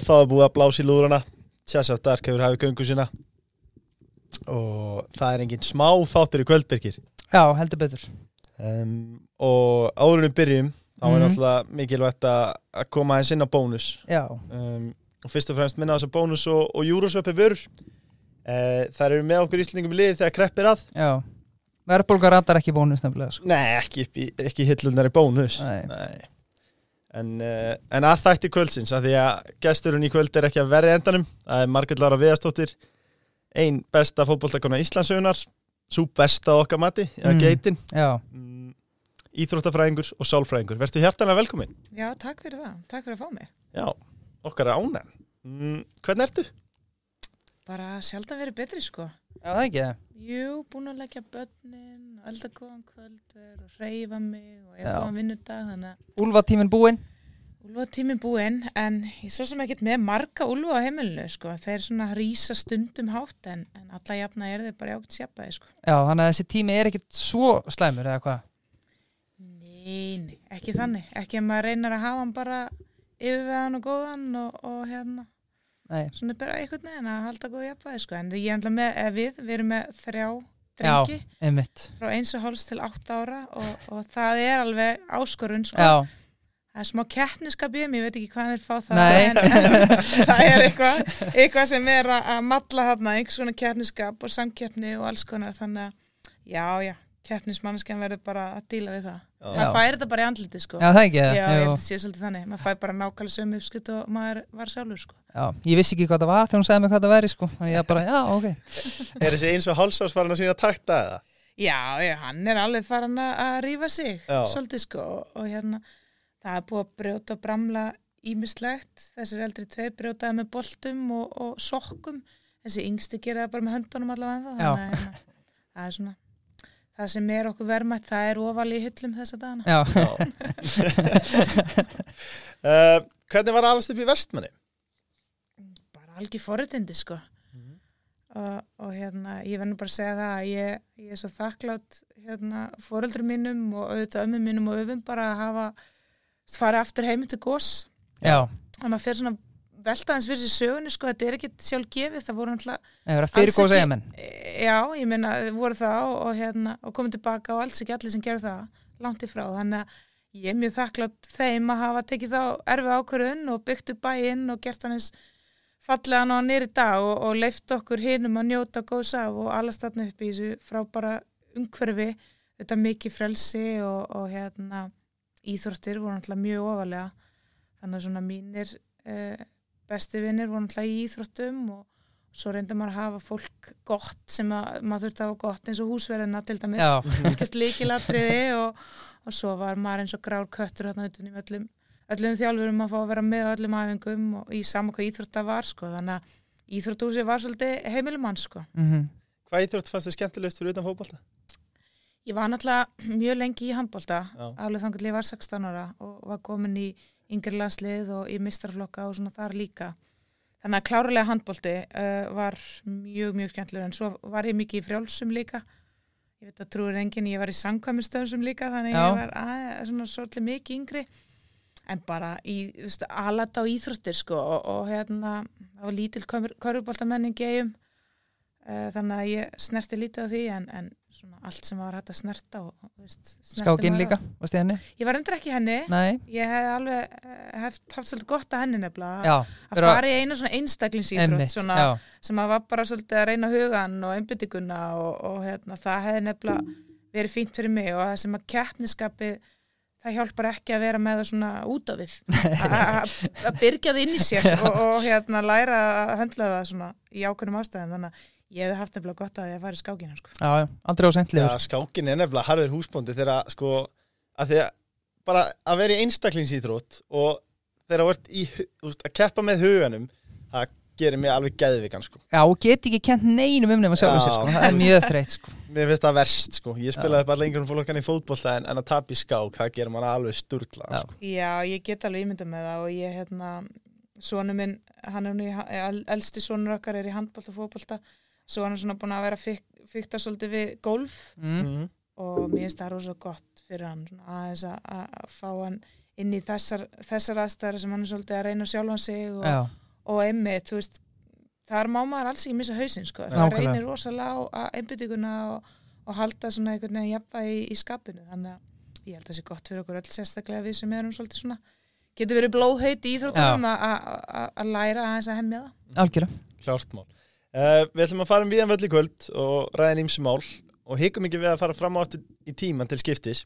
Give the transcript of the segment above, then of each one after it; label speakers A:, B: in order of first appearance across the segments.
A: þá er búið að blása í lúðrana Tjassa Dark hefur hafið göngu sína. Og það er engin smá þáttur í kvöldbergir
B: Já, heldur betur.
A: Um, og áðurinnum byrjum þá er
B: Mhm.
A: náttúrulega mikilvægt að koma aðeins inn á bónus. Um, og fyrst og fremst minna þess að bónus og, og Eurosöpi vörur. Uh, það eru með okkur íslendingum í liði þegar kreppir að.
B: Já. Verðbólgar ratar ekki bónus nefnilega sko.
A: Nei, ekki, ekki hillunar í bónus.
B: Nei.
A: En, uh, en að þætti kvöldsins að því að gesturinn í kvöld er ekki að verði endanum það er Margrét Lára Viðastóttir ein besta fótboltakona Íslandsögunar svo besta okkar mati eða
B: Mm.
A: geitin
B: Já,
A: mm, íþróttafræðingur og sálfræðingur verður hjartanlega velkomin
C: Já, takk fyrir það. Takk fyrir að fá mig.
A: Já, okkar er ánægn mm, Hvernig ertu?
C: Bara sjaldan verið betri, sko.
B: Já það er ekki það
C: Jú, búin að leggja börnin, elda góðan kvöldver og reyfa mig og ég er góðan vinnudag, þannig að
B: Úlfatíminn búinn
C: úlfa tíminn búinn, en ég svo sem ekkert með marga úlfa á heimilinu, sko. Þeir svona rísa stundum hátt, en, en alla jafna er þeir bara jákvæmt sjappaði, sko.
B: Já, þannig að þessi tími er ekkit svo slæmur eða hvað
C: Nei, nei, ekki þannig. Ekki að maður reynar að hafa hann bara yfirveðan og góðan og, og hérna,
B: Nei,
C: svona bara einhvern veginn að halda góð jafnvægi, sko. En ég er alltaf með, við, við erum með þrjá
B: Já.
C: drengi.
B: einmitt
C: frá eins og háls til 8 ára og, og það er alveg áskorun sko.
B: Já,
C: það er smá keppniskap ég veit ekki hvað þeir fá það
B: Nei.
C: en, það er eitthvað eitthvað sem er að, matla þarna einhvers konar keppniskap og samkeppni og alls konar þannig að já, já, keppnismannskjan verður bara að díla við það
A: Já.
C: það fær þetta bara í andliti sko.
B: Já það ekki? Það
C: já, ég held að sé svolítið þannig. Maður fær bara nákvæmlega sömu uppskut og maður var sjálfur sko.
B: Já, ég vissi ekki hvað það var þegar hún segði mig hvað það væri sko. Þannig ég bara, já, ok.
A: Er þessi eins og hálsás farin að sína takta eða?
C: Já, já, hann er alveg farin að að rífa sig
A: Já.
C: svolítið sko. Og, og hérna það er búið að brjóta og bramla ímislegt, þessir eldri tvei brjótaði með boltum og, og sokkum. Þessi yngsti gera það bara með höndunum allavega ennþá,
B: Já.
C: þannig að hérna, það er svona það sem er okkur verðmætt, það er ofal í hyllum þessa dagana.
B: Já,
A: Uh, hvernig var alast upp í vestmanni?
C: Bara algjör forritindi sko
A: Mhm.
C: og, og hérna, ég verður bara að segja það að ég, ég er svo þakklátt hérna, foreldrum mínum og auðvitað ömmu mínum og öfum bara að hafa farið aftur heim til gós
B: já
C: að maður fer svona veltaðins fyrir sér sögunni sko, þetta er ekkit sjálf gefið, það voru náttúrulega
B: Það er að fyrir
C: Alls
B: góð
C: ekki.
B: segja menn.
C: Já, ég meina, þið voru það og, og, hérna, og komið tilbaka og alls ekki allir sem gerðu það langt í frá, þannig að ég er mjög þakklátt þeim að hafa tekið þá erfi ákvörðun og byggt upp bæinn og gert hann eins fallega ná nýri dag og, og leift okkur hinum að njóta góðs af og allast þarna upp í þessu frábara umhverfi. Þetta mikið frelsi og, og hérna íþróttir voru náttúrulega mjög ofalega þannig að svona mínir eh, besti vinnir voru náttúrulega í íþróttum og svo reyndar maður að hafa fólk gott sem að, maður þurfti að hafa gott eins og húsverðina til dæmis.
B: Já,
C: ekkert líkilatriði og, og svo var maður eins og grár köttur þarna utan í öllum, öllum þjálfurum að fá að vera með öllum æfingum og í sama hvað íþrótt það var sko. Þannig að íþróttúsi var svolítið heimilumann sko.
B: Mhm.
A: Hvað íþrótt fannst þið skemmtilegst fyrir utan fótbolta?
C: ég var náttúrulega mjög lengi í handbólta alveg þannig að ég var 16 ára og var komin í yngri landslið og í mistarflokka og svona þar líka. Þannig að klárlega handbólti uh, var mjög mjög skemmtilegur. En svo var ég mikið í frjálsum líka. Ég veit að trúir enginn, ég var í sangkvæmustöðum líka þannig
B: Já.
C: ég var að, svona svolítið mikið yngri. En bara í þú veist, alata á íþróttir sko og, og hérna það var lítil körfuboltamenning gegjum uh, þannig að ég snerti lítið á því en, en allt sem var hægt að snerta og, veist,
B: Skákin líka, varst þið henni?
C: Ég var endur ekki henni.
B: Nei,
C: ég hef alveg eh, hef, haft svolítið gott að henni nefnilega
B: já
C: að fara í einu svona einstaklingsýþrótt sem að var bara svolítið að reyna hugan og einbyttinguna og, og hérna, það hefði nefnilega verið fínt fyrir mig og það sem að keppniskapið það hjálpar ekki að vera með það svona út á við. Að- byrgja það inn í sér og, og hérna læra að höndla það svona í ákveðnum ástæðum. Þannig að ég hefði haft nefnilega gott að ég að fara í skákina sko.
B: Já, já, aldrei á
A: Já,
B: sentlegur
A: skákin er nefnilega harður húsbóndi þegar sko, að því að bara að vera í einstaklingsýþrótt og þegar þú ert í, þú veist, að keppa með huganum það gerir mig alveg geðvikan sko.
B: Já, og get ekki kent neinum um nema sjálfum
A: Já.
B: sér sko Það er mjög þreytt sko
A: Mér finnst það verst sko. Ég spilaði bara lengur um fólkan í fótbolta en, en að tapa í skák, það gerir mann alveg sturla
B: Já.
A: sko.
C: Já, ég get alveg ímyndað með það og ég, hérna, sonu minn, hann er nú í, el- elsti sonur okkar er í handbólta og fótbolta, svo hann er svona búin að vera fyk, fykta svolítið við golf
B: mm.
A: mm.
C: og mér finnst það rosa gott fyrir hann að, að að fá hann inn í þessar, þessar aðstæðar sem hann er svolítið að reyna sjálfan sig og,
B: Já,
C: og einmitt, þú veist þar má maður alls ekki missa hausinn sko. það
B: Nákvæmlega.
C: reynir rosalega á að einbyttinguna og, og halda svona einhvern veginn jafnvægi í, í skapinu þannig að ég held að það sé gott fyrir okkur öll sérstaklega við sem erum svolítið svona getur verið blóðheit í íþróttunum að- að að- að læra aðeins að hemmja það
B: algjörlega
A: Klárt mál. Uh, við ætlum að fara um viðan völl í kvöld og ræða nýmsi mál og hikum ekki við að fara fram á aftur í tíman til skiptis.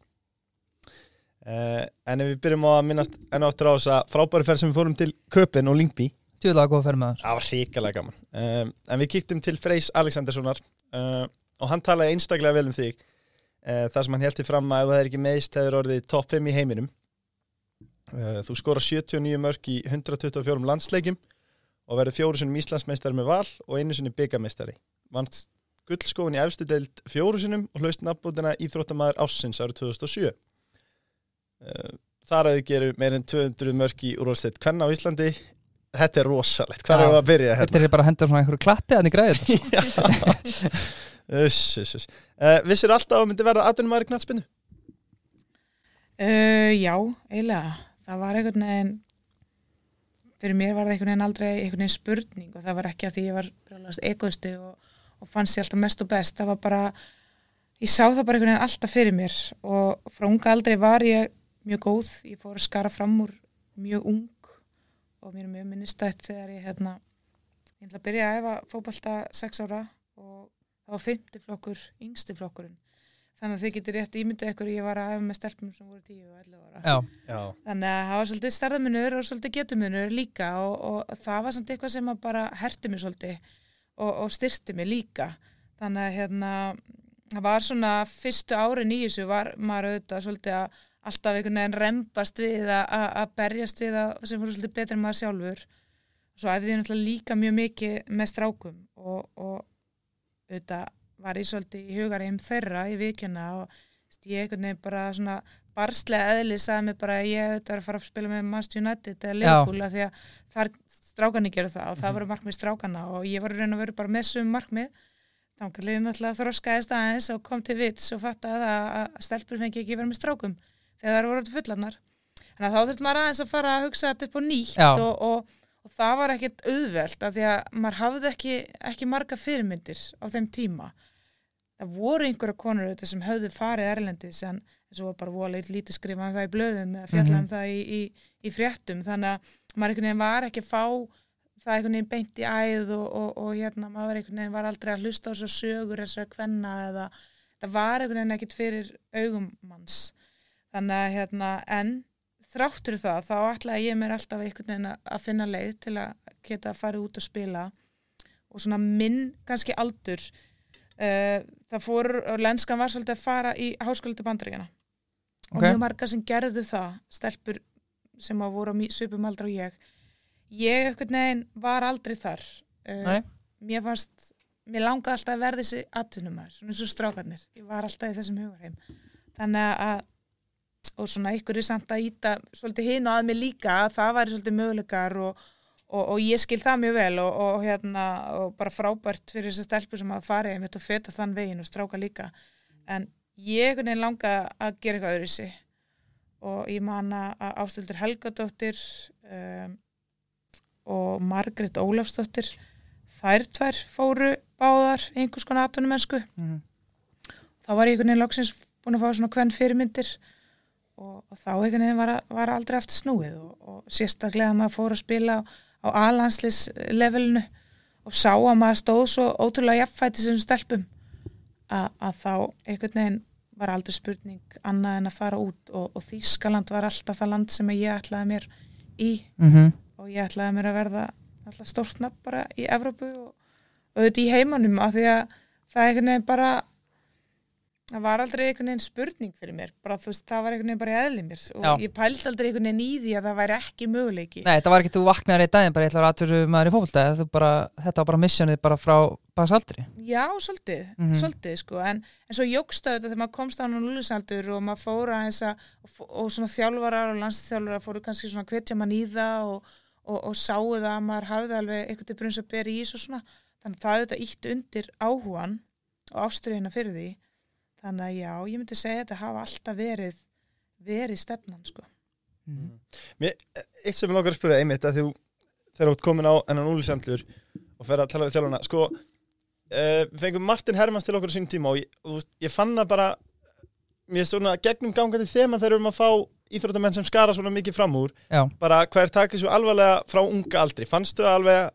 A: Uh, en ef við byrjum á að minnast enn aftur á þess að frábæri ferð sem við fórum til Köpen og Lingby,
B: Tjóðlega góð að ferð með þar
A: það var hrikalega gaman. Um, en við kíktum til Freys Alexanderssonar uh, og hann talaði einstaklega vel um þig. Uh, þar sem hann heldur fram að ef það er ekki meðist hefur orðið topp 5 í heiminum. Uh, þú skora 79 mörg í 124 landsleikjum og verður fjóru sinum Íslandsmeistari með val og einu sinni byggameistari. Vannst gullskóin í efstu deild fjóru sinum og hlaust nafnbútina Íþróttamaður Ássins árið 2007. Uh, Þar að þau geru meir en 200 mörg í úrvalstætt Kvenna á Íslandi. Þetta er rosalegt. Hvað
B: Já.
A: er það að byrja?
B: Þetta er bara að henda svona einhverju klappi að þið græði þetta
A: Uss, uss, uss. Uh, vissir alltaf að það myndi verða atvinnumæður í knattspinnu?
C: Uh, já, eiginlega. Það var einhvern veginn, fyrir mér var það einhvern veginn aldrei einhvern veginn spurning og það var ekki að því ég var egoisti og, og fannst ég alltaf mest og best. Það var bara, ég sá það bara einhvern veginn alltaf fyrir mér og frá unga aldrei var ég mjög góð. Ég fór að skara fram úr mjög ung og mér er mjög minnistætt þegar ég hérna, ég ætla að byrja að efa fótbolta sex ára og það var 50 flokkur, yngsti flokkurinn. Þannig að þið getur rétt ímyndið ykkur ég var að efa með stelpum sem voru 10 og 11 ára.
B: Já,
A: Já.
C: Þannig að það var svolítið stærðamunur og svolítið getumunur líka og, og það var samt eitthvað sem að bara herti mig svolítið og, og styrti mig líka. Þannig að hérna, það var svona fyrstu árin í þessu var maður auðvitað svolítið að alltaf einhvern veginn rembast við að, að, að berjast við að sem voru svolítið betri en maður sjálfur. Svo æfði ég náttúrulega líka mjög mikið með strákum og, og auðvitað var ég svolítið í hugarheim þeirra í vikjana og ég einhvern veginn bara svona barslega eðli sagði mig bara að ég auðvitað er að fara að spila með Manchester United eða Liverpool því að þar strákanni gerðu það og það voru markmið strákana og ég var raun og veru bara með sum markmið. Þá kannski náttúrulega þroskaðist aðeins og kom til vits og fattaði að, stelpur fengi ekki verið með strákum þegar það voru fullarnar. Þannig að þá þurfti maður aðeins að fara að hugsa þetta upp á nýtt og, og, og það var ekkit auðvelt af því að maður hafði ekki, ekki marga fyrirmyndir á þeim tíma. Það voru einhverja konur auðvitað sem höfðu farið erlendis en og var bara vola eitt lítið skrifa um það í blöðum eða fjalla um
B: Mhm.
C: það í, í, í fréttum. Þannig að maður einhvern veginn var ekki að fá það einhvern veginn beint í æð og, og, og hérna maður einhvern veginn var aldrei að hlusta á þessar sögur þessar kvenna eða það var einhvern veginn ekkit fyrir augum manns. Þannig að hérna en þráttur það þá ætlaði ég mér alltaf einhvern veginn að- að finna leið til að geta farið út og spila. Og svona minn kannski aldur uh, það fór og lenskan var svolítið að fara í háskóla til bandaríkjana og
B: Ok.
C: mjög margar sem gerðu það stelpur sem að voru á mí- svipum aldra og ég. Ég einhvern veginn var aldrei þar. Uh, mér fannst mér langaði alltaf að verða þessi atvinnumæður, svona eins og strákarnir. Ég var alltaf í þessum hugarheim þannig að og svona ykkur er samt að íta svolítið hinn og að mér líka að það væri svolítið möguleikar og, og, og ég skil það mjög vel og, og, hérna, og bara frábært fyrir þessar stelpur sem að fara einmitt og feta þann veginn og stráka líka. En ég veginn langa að gera eitthvað öðru sig og ég man að Ástildur Helgadóttir um, og Margrét Ólafsdóttir þær tvær fóru báðar í einhvers konar atvinnumennsku.
B: Mhm.
C: þá var ég einhvern veginn loksins búin að fá svona hvern fyrirmyndir og, og þá einhvern veginn var, var aldrei aftur snúið og, og sérstaklega að maður fór að spila á, á alanslis levelinu og sá að maður stóð svo ótrúlega jafnfæti sem stelpum að, að þá einhvern veginn var aldrei spurning annað en að fara út og, og Þýskaland var alltaf það land sem ég ætlaði mér í
B: Mhm.
C: og ég ætlaði mér að verða alltaf stórtna bara í Evrópu og, og auðvitað í heimanum af því að það er einhvern veginn bara það var aldrei einhvern veginn spurning fyrir mér. Bara veist, það var einhvern veginn bara í eðli mér. Og
B: Já.
C: ég pældi aldrei einhvern veginn í því að það væri ekki möguleiki.
B: Nei, þetta var ekki þú vaknaðir í daginn bara ég ætla að aðtöru maður í bara, þetta var bara missionið bara frá baksaldri
C: Já, svolítið,
B: Mhm.
C: svolítið sko. En, en svo jógst auðvitað þegar maður komst á hann lúlisaldur og maður fóra eins að og, og svona þjálfarar og landsþjálfarar fóru kannski svona hvetja mann í það og, og, og sáu það að maður hafði alveg þannig að já, ég myndi segja að þetta hafa alltaf verið verið stefnan sko.
B: Mhm.
A: Mér, eitt sem ég langar að spyrja einmitt að þú, þegar þú ert komin á ennan úlisendlur og fer að tala við þjálfuna sko, uh, við fengum Martin Hermans til okkur á sínum tíma og ég, og ég fann það bara mér er svona gegnum gangandi þema þegar við erum að fá íþróttamenn sem skara svona mikið fram úr
B: Já,
A: bara hvað er takið svo alvarlega frá unga aldri? Fannstu alveg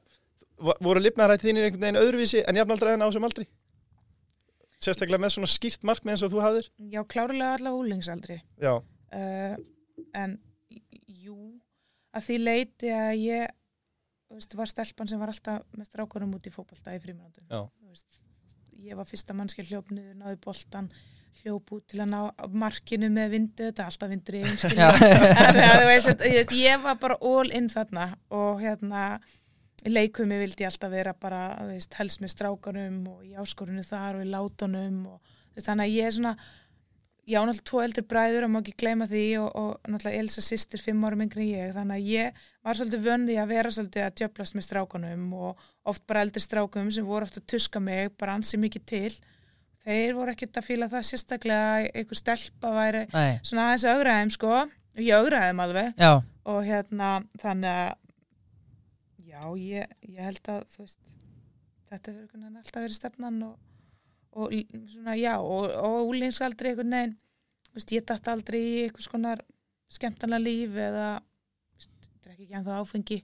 A: vo- voru lifnarætti þínir einhvern veginn öðruvísi en jafnaldra en á þessum aldri sérstaklega með svona skýrt markmið eins og þú hafðir.
C: Já, klárlega allavega úlingsaldri
A: já,
C: uh, en jú að því leiti að ég þú veist, var stelpan sem var alltaf með strákunum út í fótbolta í fríminúndum
A: Já.
C: ég var fyrsta mannskja hljóp niður, náði boltan hljóp út til að ná markinu með vindu, þetta er alltaf vindur í veist, ég var bara all in þarna og hérna í leikumi vildi ég alltaf vera bara veist, helst með strákanum og í áskorunu þar og í látunum og veist, þannig að ég er svona ég á náttúrulega tvo eldri bræður og má ekki gleyma því og, og náttúrulega Elsa sýstir fimm árum yngri en ég. Þannig að ég var svolítið vöndi að vera svolítið að djöflast með strákanum og oft bara eldri strákum sem voru oft að tuska mig bara ansi mikið til. Þeir voru ekkert að fíla það sérstaklega einhver stelpa væri
B: nei,
C: svona aðeins að augraðum sko. Ég augraðum alveg.
B: Já,
C: og hérna þannig að já, ég, ég held að veist, þetta hefur einhvern veginn alltaf verið stefnan og, og svona, já, og, og úlingsaldri einhvern veginn, veist, ég dætt aldrei í einhvers konar skemmtana líf eða drekki ekki ennþá áfengi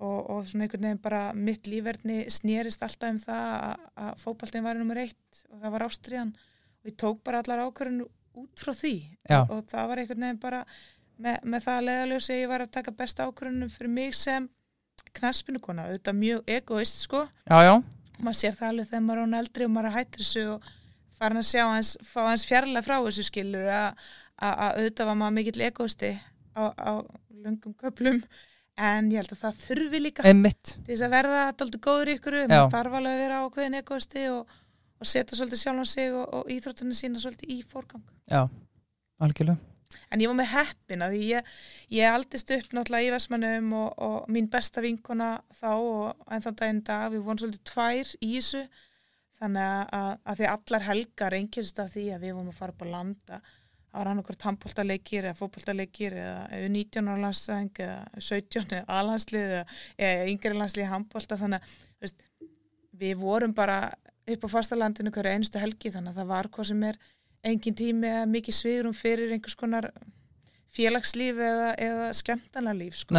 C: og, og svona einhvern veginn bara mitt lífverðni snerist alltaf um það að, fótballtinn var nummer eitt og það var ástriðan og ég tók bara allar ákvörðun út frá því og, og það var einhvern veginn bara með, með það að leiðaljósi ég var að taka besta ákvörðunum fyrir mig sem knaspinukona, auðvitað mjög egoist sko,
B: já, já,
C: maður sér það alveg þegar maður er án eldri og maður er hættir þessu og farin að sjá hans, fá hans fjarlæg frá þessu skilur að að- að auðvitað var maður mikill egoisti á, á lungum köplum en ég held að það þurfi líka
B: einmitt.
C: til þess að verða alltaf góður ykkur maður þarf alveg að vera ákveðin egoisti og, og setja svolítið sjálfan sig og, og íþróttunum sína svolítið í fórgang
B: Já, algjörlega
C: en ég var með heppin að ég, ég aldist upp náttúrulega í Vestmannum og, og mín besta vinkona þá og en þann daginn dag, við vorum svolítið tvær í þessu. Þannig að, að, því allar helgar einkjast af því að við vorum að fara upp á landa. Það var hann okkur tampoltaleikir eða fótboltaleikir eða 19 ára landsæðing eða 17 eða aðlandslið eða, yngri landslið handbolta. Þannig að veist, við vorum bara upp á fastalandinu hverju einstu helgi þannig að það var hvað sem er engin tími eða mikið svigurum fyrir einhvers konar félagslíf eða, eða skemmtana líf sko.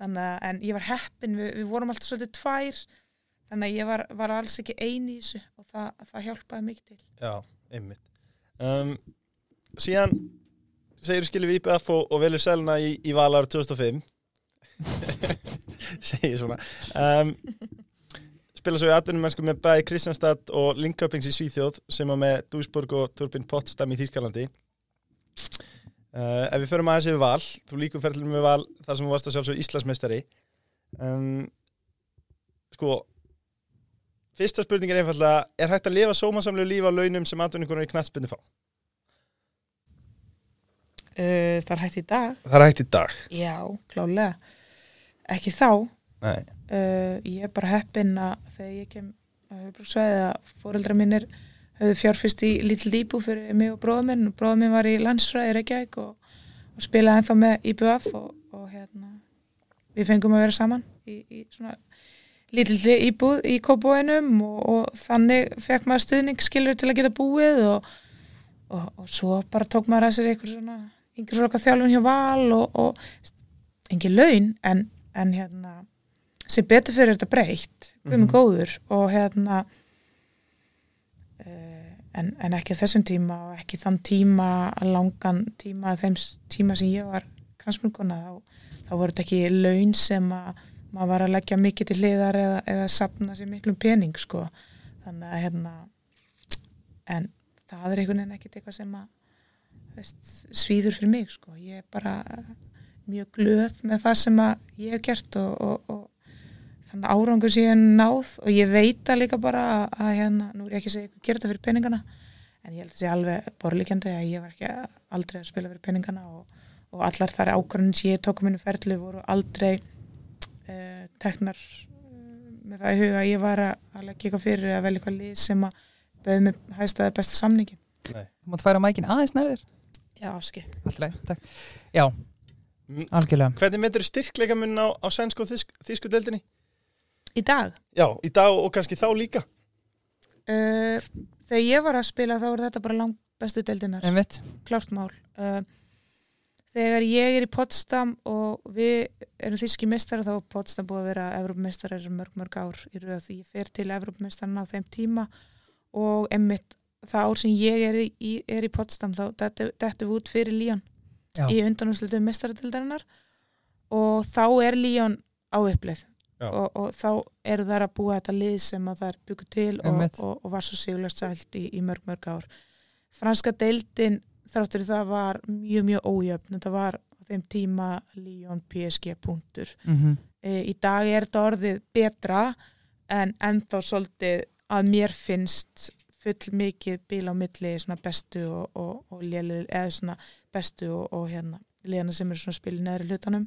C: Þannig að en ég var heppin við, við vorum alltaf svolítið tvær þannig að ég var, var alls ekki eini í þessu og það, það hjálpaði mikið til.
A: Já, einmitt. Um, Síðan segir skilur við IPF og, og velur selna í, í valar 2005 segir svona. Um, spila svo í atvinnum mennsku með bæði Kristjanstad og Linköpings í Svíþjóð sem var með Duisburg og Turbin Potsdam í Þýskalandi uh, Ef við förum aðeins yfir val þú líkur ferðlum með val þar sem þú varst að sjálfsög Íslandsmeistari um, sko Fyrsta spurning er einfallega, er hægt að lifa sómasamlegu líf á launum sem atvinningunar í knattspinni fá?
C: uh, Það er hægt í dag
A: Það er hægt í dag.
C: Já, klálega ekki þá. Uh, ég er bara heppin að þegar ég kem að höfbruksvæði að fóreldra mínir höfðu fjárfyrst í lítill íbú fyrir mig og bróða minn. Og bróða minn var í landsfræði Reykjavík og, og spilaði ennþá með IBF og, og hérna við fengum að vera saman í, í svona lítill íbúð í kópóinum og, og þannig fekk maður stuðning skilur til að geta búið og, svo bara tók maður að sér einhver svona yngri svona þjálfun hjá val og engin laun en, en hérna sem betur fyrir þetta breytt við erum
A: Mhm.
C: góður og hérna uh, en, en ekki þessum tíma og ekki þann tíma langan tíma þeim tíma sem ég var kransmjörguna þá, þá voru þetta ekki laun sem að maður var að leggja mikið til hliðar eða, eða sapna sér miklum pening sko þannig að hérna en það er einhvern veginn ekkit eitthvað sem að veist, svíður fyrir mig sko ég er bara mjög glöð með það sem að ég hef gert og, og, og þannig árangur sem ég hef náð og ég veit það líka bara að, að hérna, nú er ég ekki að segja gera þetta fyrir peningana en ég held að sé alveg borlíkjandi að ég var ekki aldrei að spila fyrir peningana og, og allar þar ákvörðin sem ég tók á minni ferli voru aldrei uh, teknar uh, með það í huga að ég var að, að leggja eitthvað fyrir að velja eitthvað lið sem að bauði mig hæstaði besta samningi.
A: Nei.
B: þú mátt færa mækin aðeins nærðir
C: Já, skil
B: Alltaf, takk. Já, algjörlega.
A: Hvernig metur styrkleika mun á, á sænsku og þýsku, þýsku deildinni?
C: Í dag?
A: Já, í dag og kannski þá líka.
C: Uh, þegar ég var að spila þá er þetta bara langt bestu deildinar
B: einmitt,
C: klárt mál. Uh, þegar ég er í Potsdam og við erum þýski mistara þá er Potsdam búið að vera Evrópumistara mörg mörg ár í rauð því ég fer til Evrópumistarna á þeim tíma og emmitt það ár sem ég er í, er í Potsdam þá dettum við út fyrir Líón í undanúslutu mistaratildarinnar og þá er Líón á upplið. Og, og þá eru þær að búa þetta lið sem að það er bygguð til og, og, og var svo sigurlegt sælt í, í mörg mörg ár. Franska deildin þráttur það var mjög mjög ójöfn. Þetta var á þeim tíma Líón PSG punktur.
B: Mm
C: e, í dag er þetta orðið betra en ennþá svolítið að mér finnst full mikið bíl á milli bestu og, og, og lélu, eða svona bestu og, og hérna liðana sem eru svona spilið neðri hlutanum.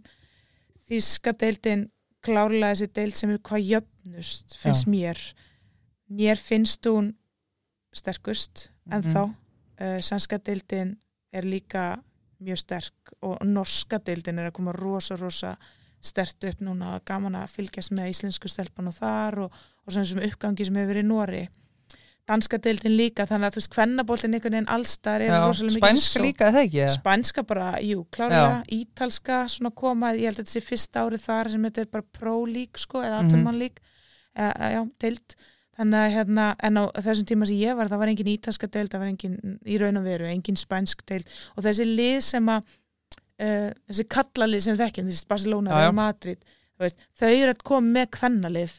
C: Þíska deildin klárlega þessi deild sem er hvað jöfnust finnst mér. Mér finnst hún sterkust
B: Mhm.
C: ennþá uh, sænska deildin er líka mjög sterk og norska deildin er að koma rosa rosa stert upp núna. Og gaman að fylgjast með íslensku stelpan og þar og, og svona sem uppgangi sem hefur verið í Nóri danska deildin líka þannig að þú veist kvennaboltin einhvern veginn allstar er rosalega mikið
B: spænska
C: sjó-
B: líka, það ekki?
C: Spænska bara, jú, klárlega, ítalska svona koma, ég held að þetta sé fyrsta árið þar sem þetta er bara pro-lík sko, eða aturmannlík, mm -hmm. já, deild. Þannig að hérna, en á þessum tíma sem ég var, það var engin ítalska deild, það var engin í raun og veru, engin spænsk deild. Og þessi lið sem að uh, þessi kallalið sem þekkjum, þessi Barcelona. Real Madrid veist, þau eru að koma með kvennalið.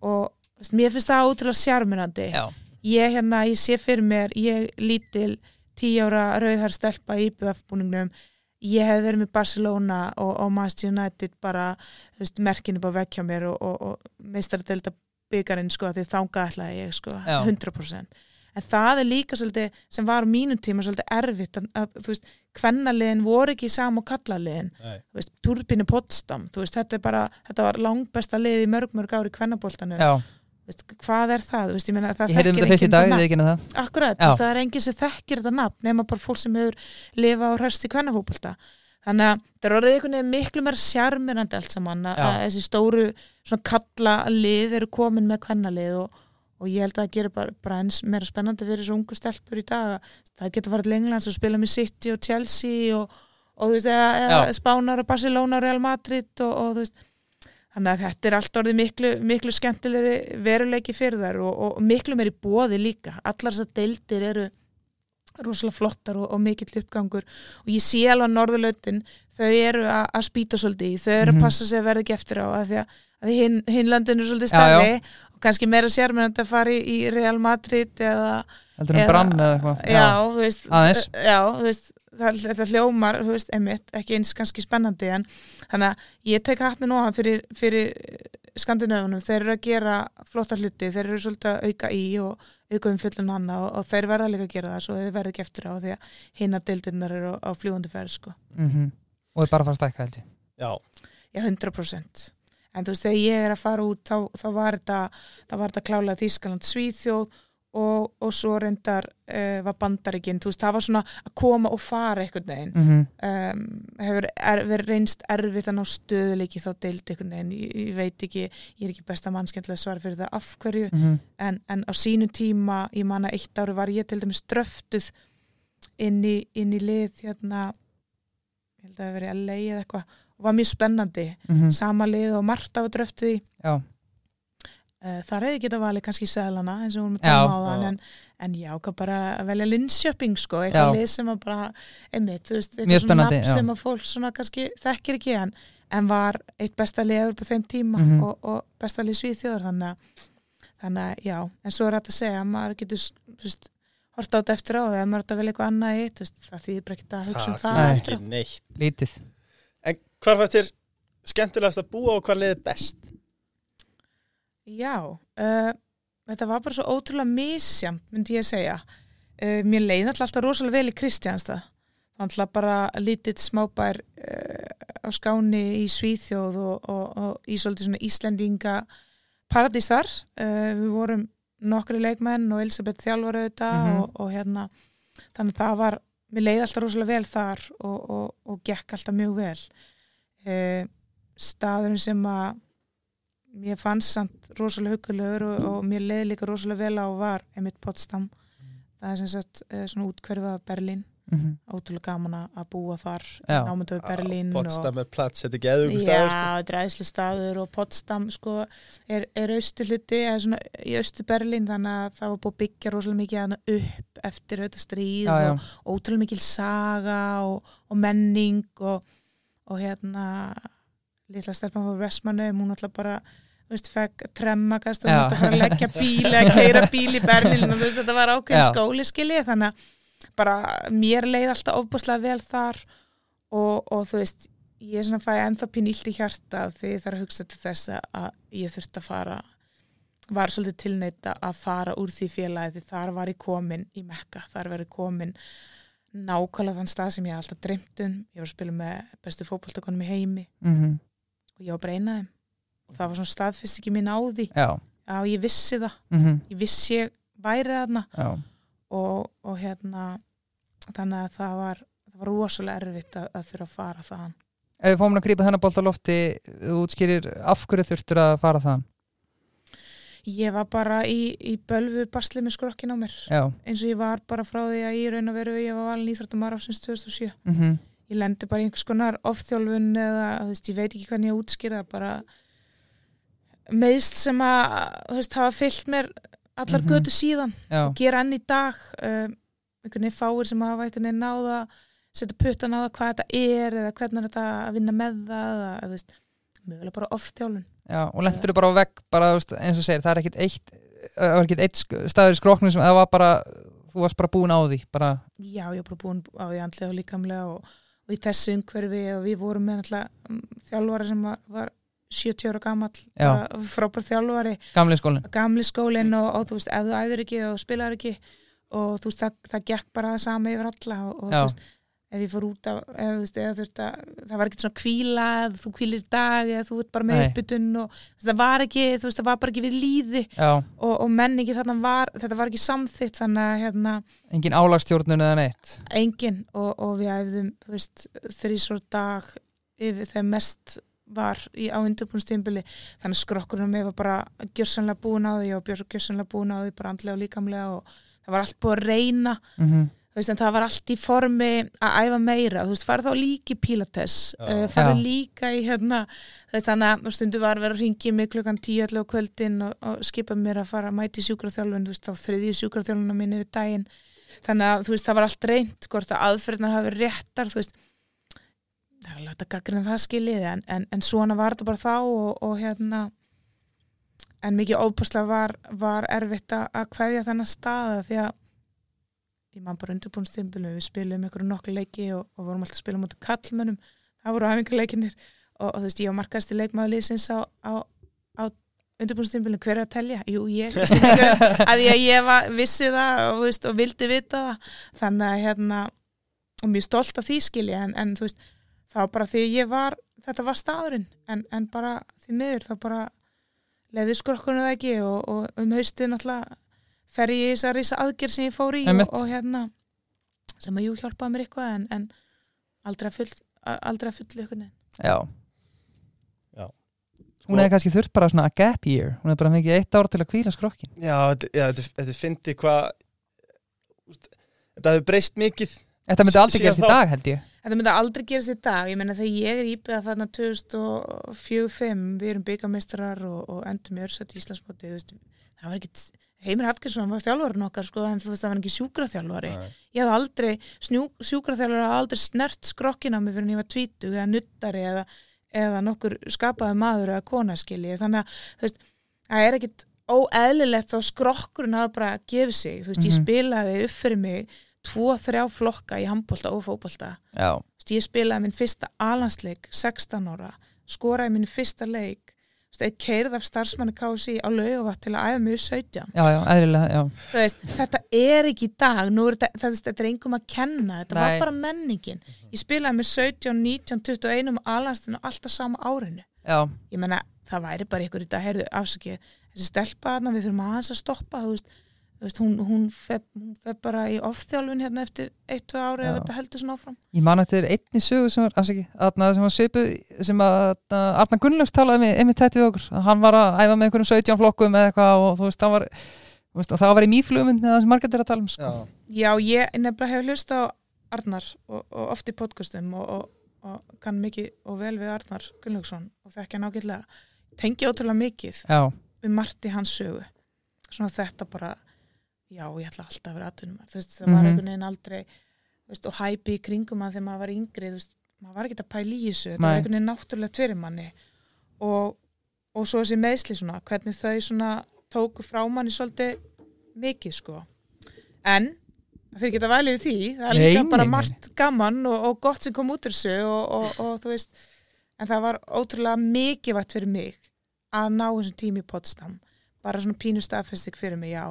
C: Og veist, mér finnst það ótrúlega sjármyrandi
B: já,
C: ég hérna, ég sé fyrir mér ég lítil tíu ára rauðhær stelpa í IBF-búningnum ég hef verið með Barcelona og, og Manchester United bara veist, merkinu bara vekja mér og, og, og meistaradelda byggarinn sko því þanga ætlaði ég sko
B: Já.
C: 100% en það er líka svolítið sem var á mínum tíma svolítið erfitt að, að þú veist, kvennaliðin voru ekki sam og kallaliðin þú veist, Turbine Potsdam þú veist, þetta, er bara, þetta var langbesta lið í mörg mörg ári kvennaboltanum.
B: Já
C: veist, hvað er það, veist, ég meina það
B: Ég
C: þekkir enginn það
B: það.
C: Akkurat, veist, það er enginn sem þekkir þetta nafn nema bara fólk sem hefur lifa og hræst í kvennafókbalta þannig að það er orðið einhvern veginn miklu meira sjarmirandi allt saman að, að þessi stóru svona kalla lið eru komin með kvennalið og, og ég held að það gerir bara, bara eins meira spennandi fyrir þessu ungu stelpur í dag það getur farið til Englands og spila með City og Chelsea og, og þú veist, eða, eða. Spánar og Barcelona og Real Madrid og, og þú veist Þannig að þetta er allt orðið miklu, miklu skemmtilegri veruleiki fyrir þær og, og miklu meiri bóði líka. Allar þessar deildir eru rosalega flottar og, og mikill uppgangur og ég sé alveg að Norðurlautin þau eru að, spýta svolítið í, þau eru
B: Mhm.
C: að passa sig að verða ekki eftir á að því að, að hinn, hinn landin er svolítið
B: Já, já.
C: stærri og kannski meira sérmennandi að fara í, í Real Madrid eða
B: Heldur um brann eða eitthvað
C: já, þú veist, já, þú veist þetta hljómar, þú veist, einmitt ekki eins kannski spennandi en þannig að ég tek hatt með nóga fyrir, fyrir skandinöfunum, þeir eru að gera flotta hluti, þeir eru svolítið að auka í og auka um fullun hana og, og þeir verða líka að gera það, svo þeir verða ekki eftir á því að hinna deildinnar eru á, á fljúandi ferð sko.
B: Mhm. Og er bara fara að stækka held ég
A: Já,
C: Já, 100%. En þú veist, þegar ég er að fara út, þá, þá var þetta, þetta klálega Þískaland Svíþjóð og, og svo reyndar uh, var bandaríkinn, þú veist, það var svona að koma og fara einhvern veginn.
B: Mhm.
C: Um, hefur er, verið reynst erfitt að ná stöðuleiki þá deild einhvern veginn, ég, ég veit ekki, ég er ekki besta mannskendlega svar fyrir það af hverju,
B: Mhm.
C: en, en á sínu tíma, ég man að eitt ári var ég til dæmis dröftuð inn í, inn í lið, hérna, ég held að það hafi verið LA eða eitthvað, var mjög spennandi
B: Mhm.
C: sama lið og Marta var dröftuð í
B: Já,
C: þar hefði geta valið kannski seðlana eins og við vorum að
B: Já.
C: tala á
A: Já.
C: en, en já, hvað bara að velja Linköping sko, eitthvað lið sem að bara einmitt, þú veist, eitthvað svona nafn sem að fólk svona kannski þekkir ekki en, en var eitt besta lið på þeim tíma
B: Mhm.
C: og, og besta lið svíþjóður þannig að, þannig að já, en svo er þetta að segja, maður getur þú veist, hort á þetta eftir á það maður er að velja eitthvað annað í eitt, þú veist, það þýðir bara ekki að hugsa um það eftir á
A: ekki neitt
B: lítið
A: En hvað fannst þér skemmtilegast að búa og hvað liðið best?
C: Já, uh, þetta var bara svo ótrúlega misjamt, myndi ég segja. Uh, mér leiði alltaf rosalega vel í Kristjánstað. Náttúrulega bara lítið smábær uh, á skáni í Svíþjóð og, og, og í svolítið svona Íslendinga paradísar. Uh, við vorum nokkri leikmenn og Elisabeth þjálfur auðvitað
B: Mhm.
C: og, og hérna, þannig að það var, mér leiði alltaf rosalega vel þar og, og, og gekk alltaf mjög vel. uh, staðurinn sem að mér fannst samt rosalega hugulegur og, og mér leiði líka rosalega vel á var Emmett Potsdam það er sem sagt uh, svona útkverfa Berlín
B: Mhm.
C: ótrúlega gaman að búa þar
B: Já.
C: námyndu við Berlín
A: Potsdam
C: og,
A: með plats, þetta er geðugum
C: Já,
A: staður sko.
C: þetta er æðislega staður og Potsdam sko er, er austu hluti eða svona í austu Berlín þannig að það var búið að byggja rosalega mikið upp eftir þetta stríð
B: Já, já.
C: og ótrúlega mikil saga og, og menning og, og hérna litla stelpan frá Vestmannu hún alltaf bara þú veist, fekk tremmagast og alltaf bara að leggja bíl eða keira bíl í Berlín og þú veist, þetta var ákveðin skóli skilji þannig að bara mér leið alltaf ofbúslega vel þar og, og þú veist ég er svona að fæ ennþá pínilt í hjarta því ég þarf að hugsa til þess að ég þurfti að fara var svolítið tilneita að fara úr því félagi því þar var ég komin í Mekka, þar var ég komin nákvæmlega þann stað sem ég alltaf dreymt um. Ég var að spila með bestu fótboltakonum í heimi
B: Mhm.
C: og ég var bara eina af þeim og það var svona staðfyrst ekki mín á því.
B: Já,
C: að ég vissi það,
B: mhm,
C: ég vissi ég væri þarna. Og, og hérna þannig að það var, það var rosalega erfitt að, að þurfa að fara þaðan.
B: Ef við fáum að grípa þennan bolt á lofti þú útskýrir af hverju þurftur að fara þaðan?
C: Ég var bara í, í bölvu basli með skrokkin á mér.
B: Já,
C: eins og ég var bara frá því að ég raun að veru ég var valin íþróttum ára ásins 2007
B: mhm,
C: ég lendi bara í einhvers konar ofþjálfun eða veist, ég veit ekki hvernig ég útskýra bara meðst sem að þú veist, hafa fyllt mér allar
B: Mhm.
C: götu síðan
B: já,
C: og gera enn í dag um, einhvern veginn fáir sem hafa einhvern veginn náða setja puttan á það hvað þetta er eða hvernig er þetta að vinna með það eða þú veist, mögulega bara ofþjálfun
B: já og lendur bara á vegg bara, þú veist, eins og segir, það er ekkit eitt var ekkit eitt staður í skroknum sem var bara, þú varst bara búin á því bara,
C: já, ég er bara búin á því andlega og líkamlega og, og í þessu umhverfi og við vorum með náttúrulega um, þjálfari sem var, var 70 ára bara frábær þjálfari.
B: Gamli skólinn.
C: Gamli skólinn og, og þú veist, ef þú æður ekki og spilar ekki og þú veist, það, það gekk bara það sama yfir alla og, og þú veist, ef ég fór út af eða, þú veist, eða, þú veist, að, það var ekkert svona kvíla þú kvílir dag eða þú ert bara með uppbytun og það var ekki, þú veist, það var bara ekki við líði og, og menningi þarna var, þetta var ekki samþitt þannig að hérna,
B: engin álagstjórnun eða neitt?
C: engin og, og við æfðum, þú veist, þrísvort dag yfir þegar mest var í, á undirbúinstýmbili þannig að skrokkurinn með var bara gjörsanlega búin á því og gjörsanlega búin á því bara andlega og líkamlega og það var allt búið að reyna.
B: Mhm,
C: þú veist, það var allt í formi að æfa meira, þú veist, farið þá líka í Pilates,
A: Já.
C: uh, farið
B: Já. líka
C: í hérna, veist, þannig að stundu var að vera að ringi mig klukkan 10 allavega á kvöldin og, og skipa mér að fara að mæti sjúkraþjálfun, þú veist, þá þriðju sjúkraþjálfuna mín yfir daginn, þannig að þú veist, það var allt reynt, hvort að aðferðnar hafi réttar, þú veist það er alveg hægt að gaggrina það skiljið en, en, en svona var þetta bara þá og, og hérna en mikið óbúslega var, var erfitt að kveðja þennan staða því að ég man bara undirbúinstimbulu, við spilum ykkur nokkuð leiki og, og vorum alltaf að spila mútið kallmönnum, það voru æfingarleikinir og, og þú veist, ég var markast í leikmaður liðsins á, á, á undirbúinstimbulu, hver er að telja? Jú, ég, að ég, ég var, vissi það og, veist, og vildi vita það. Þannig að hérna og mjög stolt af því skilja en, en þú veist, það var bara því ég var þetta var staðurinn, en, en bara því miður, þá bara leiði skrokkunum það ekki og, og um haustið náttúrulega fer ég í þess að risa aðgerð sem ég fór í og, og hérna sem að jú hjálpaði mér eitthvað en, en aldrei að full aldrei að fullu eitthvað
B: Já.
A: Já.
B: Hún hefði kannski þurft bara svona a gap year. Hún hefði bara fengið eitt ár til að kvíla skrokkin
A: Já, þetta, já, þetta, þetta fyndi hvað Þetta hefur breyst mikið
B: Þetta myndi aldrei gerast í dag held ég
C: Þetta myndi aldrei gerast í dag, ég menna þegar ég er íbyrð að fara 2004-05, við erum byggamistrar og, og endum í örsat í Íslandsmóti, það var ekkit, Heimir Hafgjarsson var þjálfarinn okkar sko, en þú veist, það var ekki sjúkraþjálfari.
A: Nei.
C: Ég hafði aldrei, snjú, sjúkraþjálfari hafði aldrei snert skrokkin á mig fyrir en ég var tvítug eða nuttari eða, eða nokkur skapaði maður eða konaskili, þannig að, þú veist, það er ekkit óeðlilegt þá skrokkurinn hafa bara gefið sig, þú veist, ég
B: Mhm.
C: spilaði upp fyrir mig tvo, þrjá flokka í handbolta og veist, ég spilaði minn fyrsta alansleik 16 ára, skoraði minn fyrsta leik, ég keirði af starfsmanni KSI á laugavat til að æfa í 17.
B: já, já, eðlilega, já.
C: Veist, þetta er ekki í dag, er þetta, þetta, þetta er engum að kenna, þetta
B: Nei.
C: var bara menningin. Ég spilaði með 17, 19, 21 um alanstinu alltaf sama árinu.
B: Já,
C: Ég menna, það væri bara ykkur í dag, heyrðu, afsakið, þessi stelpa við þurfum aðeins að stoppa, þú veist, veist, hún, hún, fer, hún fer bara í ofþjálfun hérna eftir eitt, tvö ári
B: Já.
C: ef þetta heldur svona áfram.
B: Ég man eftir einni sögu sem var, afsaki, aðna, sem var svipuð, sem að Arna Gunnlaugs talaði með einmitt þetta við okkur, að hann var að æfa með einhverjum 17 flokkum eða eitthvað og þú veist, það var, veist, og það var í mýflugum með það sem margætt er að tala um, sko.
C: Já, ég nefnilega hef hlust á Arnar og, og oft í podcastum og, og, og kann mikið og vel við Arnar Gunnlaugsson og þekkja nákvæmlega tengi ótrúlega mikið
B: Já,
C: við margt í hans sögu. Svona þetta bara já, ég ætla alltaf að vera aðtunum þú veist, það
B: Mhm.
C: var einhvern veginn aldrei veist, og hæpi í kringum að þegar maður var yngri þú veist, maður var ekki að pæla í þessu. Þetta var einhvern veginn náttúrulega fyrir manni og, og svo þessi meðsli svona, hvernig þau svona tóku frá manni svolítið mikið sko. En þeir geta valið því það er líka bara margt gaman og, og gott sem kom út úr þessu og, og, og þú veist en það var ótrúlega mikilvægt fyrir mig að ná þessum tími í Potsdam. Bara svona pínu staðfestik fyrir mig já,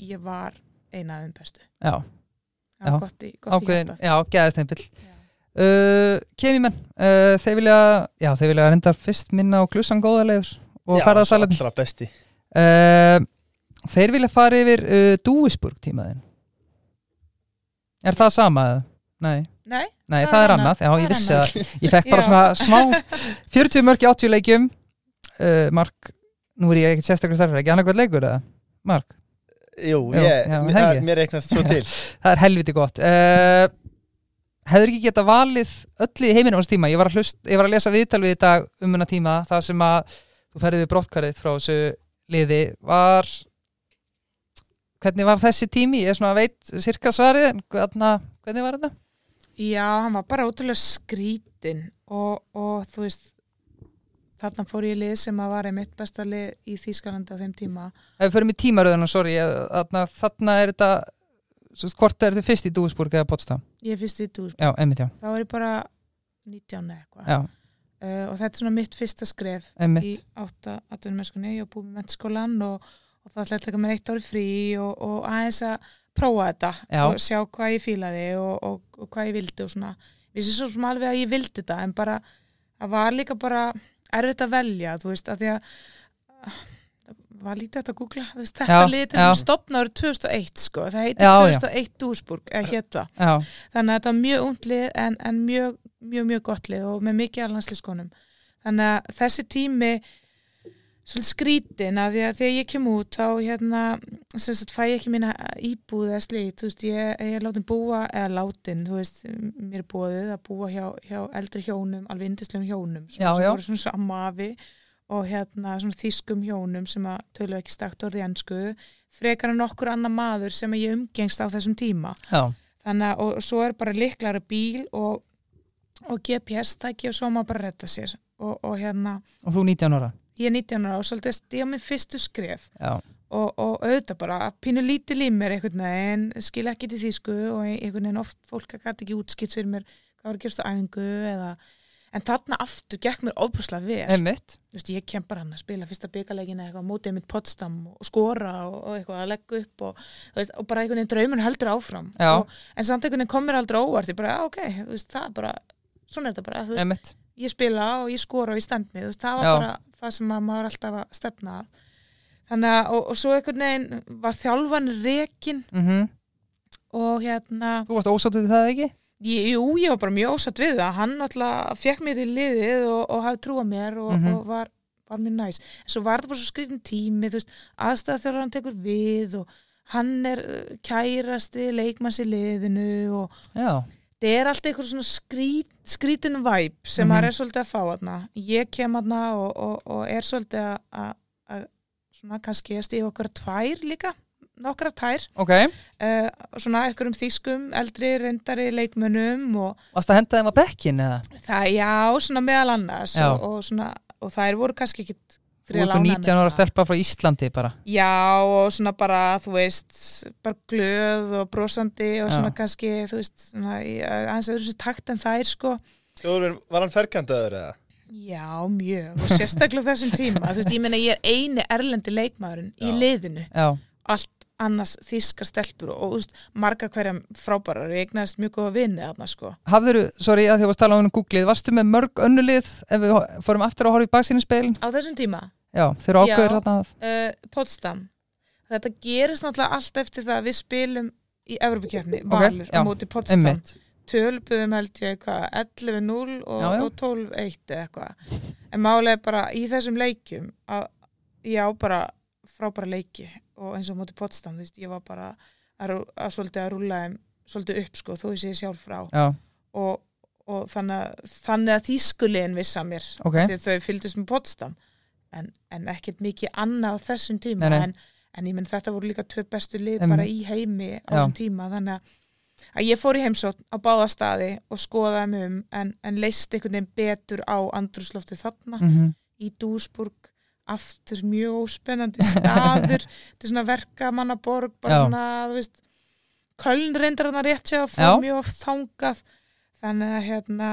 C: ég, var eina af þeim bestu
B: já, Já.
C: gott í, gott í
B: ákveðin,
C: hjartað
B: já, geðasteinpill.
C: Já.
B: Uh, Kemimenn, uh, þeir vilja, já, þeir vilja reyndar fyrst minna á klussan góðalegur og fara að
A: allra besti
B: Uh, þeir vilja fara yfir uh, Dúisburg tímaðin. Er það sama eða? Nei.
C: Nei,
B: Nei,
C: Það
B: það,
C: er annað.
B: annað, já,
C: Það
B: ég vissi
C: annað.
B: það Ég fekk bara svona smá 40 mörg í 80 leikjum uh, Mark, nú er ég ekkert sérstaklega starfur ekki annað hvað leikur eða? Mark,
A: Jú,
B: Já,
A: ég,
B: já,
A: mér,
B: Helgi.
A: mér reiknast svo til
B: það er helviti gott uh, Hefur ekki geta valið öll í heiminum á þessu tíma Ég var að, hlust, ég var að lesa viðtal við í dag um hennar tíma það sem að þú ferði við brottkarið frá þessu liði var hvernig var þessi tími? Ég er svona að veit sirka svarið en hvernig, hvernig var þetta?
C: já, hann var bara ótrúlega skrítin og, og þú veist þarna fór ég lið sem að var einmitt besta lið í Þýskalandi á þeim tíma.
B: Ef við förum í tímaröðuna, sorry ég- þarna, þarna er þetta svo, hvort er þetta fyrst í Dúisburg eða Potsdam?
C: ég er fyrst í dús,
B: Já, einmitt já,
C: þá var ég bara 19 eða eitthvað.
B: Já,
C: uh, og þetta er svona mitt fyrsta skref
B: einmitt.
C: í átta atvinnumennskunni, ég var búið með mennskólan og, og það ætlaði að taka mér eitt ári frí og, og aðeins að prófa þetta
B: Já.
C: og sjá hvað ég fílaði og, og, hvað ég vildi og svona. Vissi svo sem alveg að ég vildi þetta en bara, það var líka bara erfitt að velja, þú veist, að því að það var lítið að googla veist, þetta
B: Já,
C: liði til
B: já.
C: að stopna árið 2001 sko, það heiti
B: Já, já.
C: 2001 Dúsburg, eða hétta þannig að þetta var mjög unglið en, en mjög, mjög, mjög gott lið og með mikið alhanslískonum þannig að þessi tími svolítið skrítin að því að þegar ég kem út þá hérna sem sagt fæ ég ekki mína íbúð eða slíkt, þú veist, ég, ég er látin búa eða látin, þú veist, mér er búið að búa hjá, hjá eldri hjónum alveg indislegum hjónum,
B: Já,
C: svona, sem
B: já.
C: voru svona samafi og hérna svona þýskum hjónum sem að tölu ekki stakt orðið ennsku frekar en okkur annar maður sem ég umgengst á þessum tíma.
B: Já,
C: þannig að og svo er bara liklara bíl og, og GPS-tæki og svo má bara retta sér og, og hérna,
B: og þú 19 ára
C: ég er 19 ára og svolítið stíða minn fyrstu skref. Og, og auðvitað bara að pínu lítið í mér einhvern veginn, skil ekki til þýsku og einhvern veginn oft fólk gæti ekki útskipt fyrir mér hvað var að gerast á æfingu eða en þarna aftur gekk mér óbúslega vel. Veist, ég kem bara hann að spila fyrsta byggalegin eða mótið mitt Potsdam og skora og, og eitthvað að leggja upp og, veist, og bara einhvern veginn draumun heldur áfram. En samt einhvern veginn kom mér aldrei óvart ég bara, ok, veist, það er bara svona er þetta bara, þú veist, ég spila og ég skora og ég stend mig, veist, það var
B: Já.
C: bara það sem að maður alltaf að stefna að þannig að, og, og svo einhvern veginn var þjálfan rekin
B: mm
C: og hérna
B: þú varst ósáttuð við það ekki?
C: Ég, jú, ég var bara mjög ósatt við það hann alltaf fekk mér til liðið og, og hafði trúa mér og,
B: Mhm.
C: og var, var mér næs en svo var það bara svo skritin tími þú veist, aðstæða þegar hann tekur við og hann er uh, kærasti leikmanns í liðinu og
B: Já,
C: það er alltaf einhver svona skrít, skrítin væp sem maður er svolítið að fá þarna. Ég kem þarna og, og, og er svolítið að- svona kannski að stífa okkur tvær líka nokkra tær
B: ok.
C: Uh, svona einhverjum þýskum eldri reyndari leikmönnum og
B: Varst að henda þeim að bekkin eða?
C: Það, já, svona meðal annars og, og, svona, og þær voru kannski ekki
B: Þú er eitthvað 19 ára stelpa frá Íslandi bara
C: Já, og svona bara, þú veist, bara glöð og brosandi og
B: Já.
C: svona kannski, þú veist, svona, í- aðeins öðru sér takt en þær, sko.
A: Þjóðurinn, var hann ferkandaður eða?
C: Já, mjög, og sérstaklega á þessum tíma. Þú veist, ég meina, ég er eini erlendi leikmaðurinn í
A: Já.
C: liðinu,
B: Já,
C: allt annars þýskar stelpur og, veist, marga hverjum frábærar, ég egnaðist mjög góða vinni þarna, sko.
B: hafður, sorry að því að varst að tala um Googlið, varstu með mörg önnulið ef við fórum aftur að horfa í baksinu speilin?
C: Á þessum tíma,
B: Já, þeir eru ákveður þarna að
C: uh, Potsdam. Þetta gerist náttúrulega allt eftir það að við spilum í Evropakefni, Valur
B: já,
C: á móti Potsdam,
B: Einmitt,
C: tölpuðum held ég eitthvað 11-0 og, og 12-1 eða eitthvað. En málega bara í þessum leikjum að já bara frábæra leiki og eins og á móti Potsdam þú veist, ég var bara að, að svolítið að rúla þeim svolítið upp sko, þó ég sé sjálf frá. Og, og þannig, að- þannig að þýskulegin vissa mér
B: ok.
C: því að þau fylgdist með Potsdam en, en ekkert mikið annað á þessum tíma
B: Nei, nei.
C: En, en ég menn þetta voru líka tvö bestu lið bara í heimi á þessum tíma þannig að, að ég fór í heimsótt á báða staði og skoðaði mig um en, en leist einhvern veginn betur á andrúsloftu þarna
B: Mhm.
C: í Dúsburg aftur mjög óspennandi staður er svona verkamannaborg bara
B: Já.
C: svona, þú veist Köln reyndar hann rétt sér að fór mjög oft þangað þannig að hérna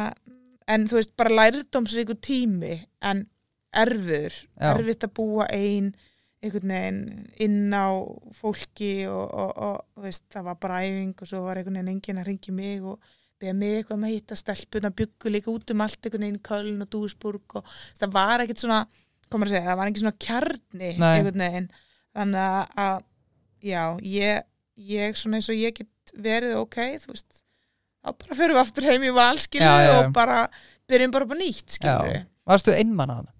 C: en þú veist, bara lærdómsríku tími en erfiður
B: Já.
C: erfitt að búa ein einhvern veginn inn á fólki og, og, og þú veist, það var bara æfing og svo var einhvern veginn enginn að ringi mig og beða mig eitthvað með að hitta stelpuna byggu líka út um allt einhvern veginn Köln og Dúsburg og það var ekkert svona, komur að segja, það var ekki svona kjarni
B: Nei.
C: einhvern veginn þannig að- já, ég, ég svona eins og ég get verið ok, þú veist þá bara fyrir við aftur heim í
B: já.
C: og bara byrjum bara upp á nýtt skilur
B: Já. Varstu einmann að það?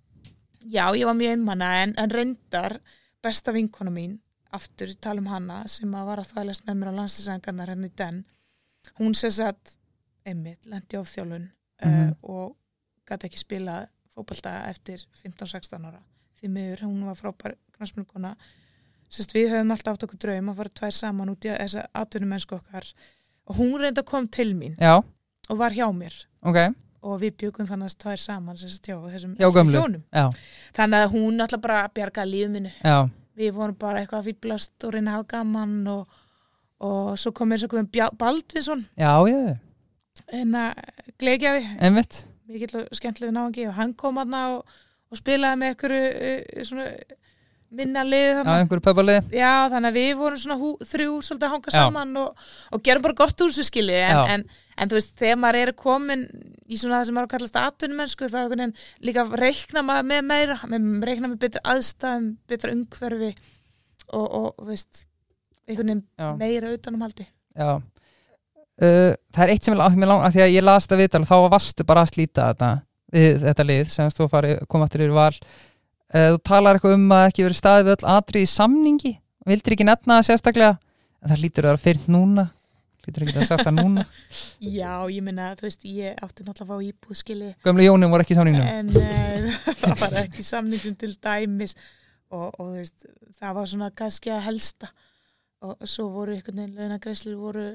C: Já, ég var mjög einmanna en, en reyndar besta vinkona mín aftur, tala um hana sem að var að þvælast með mér á landslýsæðingarnar henni í den hún sem sagt einmitt, lendi á þjálfun
B: Mhm.
C: uh, og gæti ekki spila fótbolta eftir 15-16 ára. Því miður, hún var frábær knastmjörguna sérst við höfum alltaf átt okkur draum að fara tvær saman út í þessa atvinnumennsku okkar. Og hún reynda kom til mín
B: Já,
C: og var hjá mér.
B: Ok,
C: og við bjögum þannig að tvær saman sérst hjá þessum hjónum.
B: Já,
C: þannig að hún alltaf bara bjargaði
B: já.
C: Við vorum bara eitthvað að fýblast og reyna að hafa gaman og, og svo kom eins og komum Baldvinsson.
B: Já, já,
C: en að gleikjafi,
B: einmitt.
C: Mikill og skemmtilega náðangi og hann kom aðna og, og spilaði með einhverju svona minna lið
B: Já,
C: þannig. Já, þannig að við vorum svona hú, þrjú svolítið að hanga saman og, og gerum bara gott úr þessu skili en, en, en þú veist, þegar maður er komin í svona það sem maður kallast atvinnumennsku þá veginn líka reikna maður með meira með, reikna með betra aðstæðum betra umhverfi og, og veist, einhvern veginn meira utanumhaldi.
B: Já. Uh, Það er eitt sem ég lang, lang, að því að ég las þetta viðtal og þá varstu bara að slíta þetta við þetta lið sem þú fari, kom aftur yfir val. uh, Þú talar eitthvað um að ekki verið staðið við öll atrið í samningi. Vildir ekki nefna það sérstaklega en það lítur að vera fyrnt núna. Lítur ekki að sagt það núna.
C: Já, ég minna, þú veist, ég átti náttúrulega að fá íbúðskili
B: Gömlu Jónin voru ekki í samningnum.
C: En uh, það var ekki samningum til dæmis. Og, og þú veist, það var svona kannski að helsta. Og svo voru einhvern veginn launagreislir voru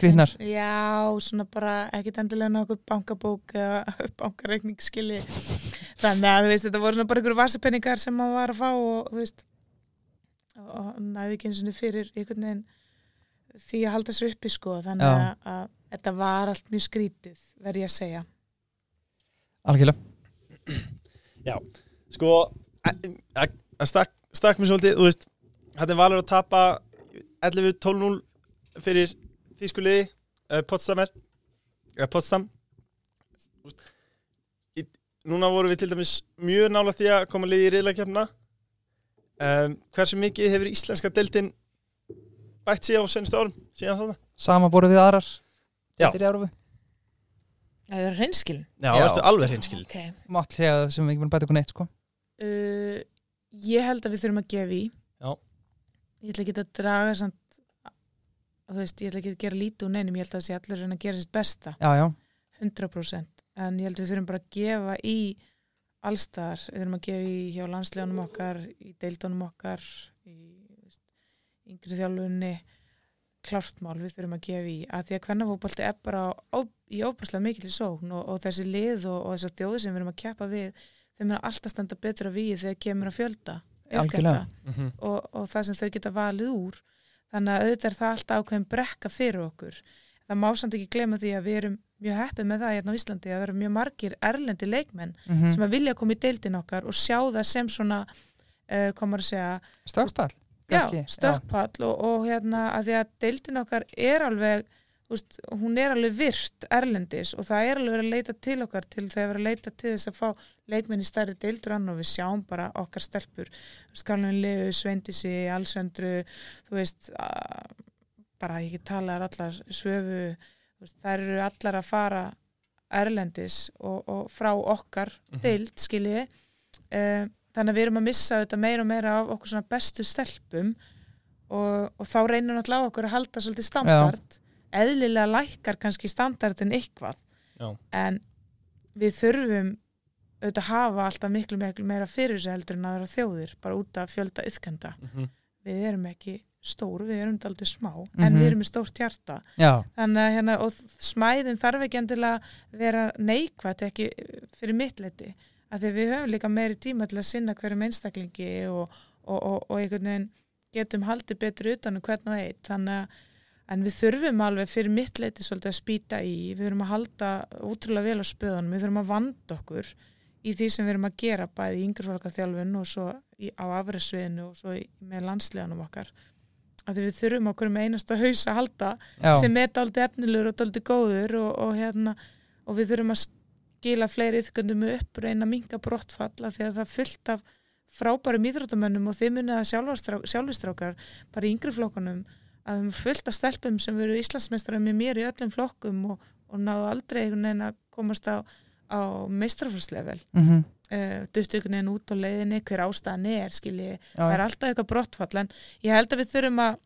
C: veginn- Já, svona bara ekkit endilega nokkuð bankabók eða bankareikningsskili þannig að veist, þetta voru bara einhverju vasapenningar sem maður var að fá og þú veist og, næði ekki eins og fyrir einhvern veginn því að halda sér uppi sko þannig
B: Já.
C: að, að þetta var allt mjög skrítið verð ég að segja
B: Algjörlega
A: Sko, að- að að stakk, stakk mér svolítið, þú veist, er valur að tapa 11-12-0 fyrir þýskuliði, uh, Potsdamer, eða Potsdam. Núna vorum við til dæmis mjög nála því að koma liði í reyðleikjafna. Um, hversu mikið hefur íslenska deltinn bætt sig á senstu árum, síðan þarna?
B: Sama boru við aðrar er í Európu
C: Það er reynskilin
A: Já,
B: Já.
A: ertu alveg hinskil.
C: okay.
B: Mátt segja sem við ekki búin að bæta okkur neitt sko.
C: uh, Ég held að við þurfum að gefa í
A: Já.
C: Ég ætla ekki að draga samt, þú veist, ég ætla ekki að gera lítið úr neinum, ég held að það sé allir að gera sitt besta
B: Já, já,
C: 100% en ég held að við þurfum bara að gefa í allstaðar, við þurfum að gefa í hjá landsleganum okkar, í deildunum okkar í yngri þjálfunni. Klartmál við þurfum að gefa í, að því að hvernafókbalti er bara á, í óbærslega mikil sókn og, og þessi lið og, og þessar þjóði sem við erum að keppa við þeim er alltaf standa betur að við þegar kemur að fjölda
B: Algjörlega.
C: iðgjalda og, og það sem þau geta valið úr. Þannig að auðvitað er það alltaf ákveðin brekka fyrir okkur. Það má samt ekki glema því að við erum mjög heppið með það hérna á Íslandi að það eru mjög margir erlendi leikmenn
B: mm
C: sem að vilja koma í deildin okkar og sjá það sem svona uh, komar að segja,
B: Stökkspall
C: já, stökkpall og, og hérna að því að deildin okkar er alveg úst, hún er alveg virt erlendis og það er alveg verið að leita til okkar til þegar verið að leita til þess að fá leikmenn í stærri deildur annar og við sjáum bara okkar stelpur Skalun Leu, Svendisi, Alsöndru þú veist að, bara ég ekki tala allar svöfu þær eru allar að fara erlendis og, og frá okkar
A: Mhm.
C: deild skiljiði uh, þannig að við erum að missa þetta meira og meira af okkur svona bestu stelpum og, og þá reynum náttúrulega okkur að halda svolítið standard eðlilega lækkar kannski standardin
A: Já.
C: en við þurfum auðvitað að hafa alltaf miklu, miklu meira fyrir þessu heldur en aðra þjóðir bara út af fjölda yðkenda
A: Mhm.
C: við erum ekki stór, við erum aldrei smá en
B: Mhm.
C: við erum með stórt hjarta. Að hérna, og smæðin þarf ekki endilega vera neikvætt ekki fyrir mitt leti að því við höfum líka meiri tíma til að sinna hverjum einstaklingi og, og, og, og einhvern veginn getum haldið betur utan um hvern og eitt þannig að en við þurfum alveg fyrir mitt leiti svolítið að spýta í, við þurfum að halda útrúlega vel á spöðunum, við þurfum að vanda okkur í því sem við erum að gera bæði í yngrefalkaþjálfun og svo í, á afræðsviðinu og svo í, með landsleganum okkar að við þurfum okkur með einasta haus að halda
B: já,
C: sem er daldi efnilegur og daldi góður og, og, hérna, og við þurfum að skila fleiri yfirgöndum upp og reyna að minga brottfalla því að það er fullt af frábærum íþróttamönnum og þið munið að sjálfistrákar bara í yngri flokkunum að þeim fullt af stelpum sem veru Íslandsmeistarar með mér í öllum flokkum og, og náðu aldrei einhvern veginn að komast á, á meistraflslevel
B: mhm,
C: uh, duttu einhvern veginn út á leiðinni hver ástæðan er skilji. Það er alltaf eitthvað brottfall en ég held að við þurfum að,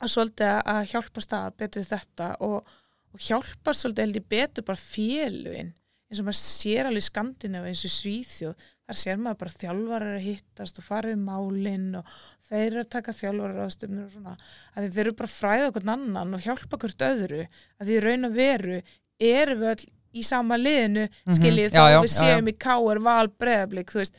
C: að svolítið að hjálpa stað betur við þetta og, og hjálpa svolítið held ég betur bara félugin eins og maður sér alveg í Skandinavíu eins og Svíþjóð þar sér maður bara þjálfarar að hittast og fara við málinn og þeir eru að taka þjálfarar ástöfnur og svona. Að þeir eru bara fræða okkur annan og hjálpa hvert öðru. Að því raun og veru erum við öll í sama liðinu
B: Mhm.
C: skiljið
B: Já,
C: þá
B: já,
C: við
B: já,
C: séum í káar val breðablík þú veist.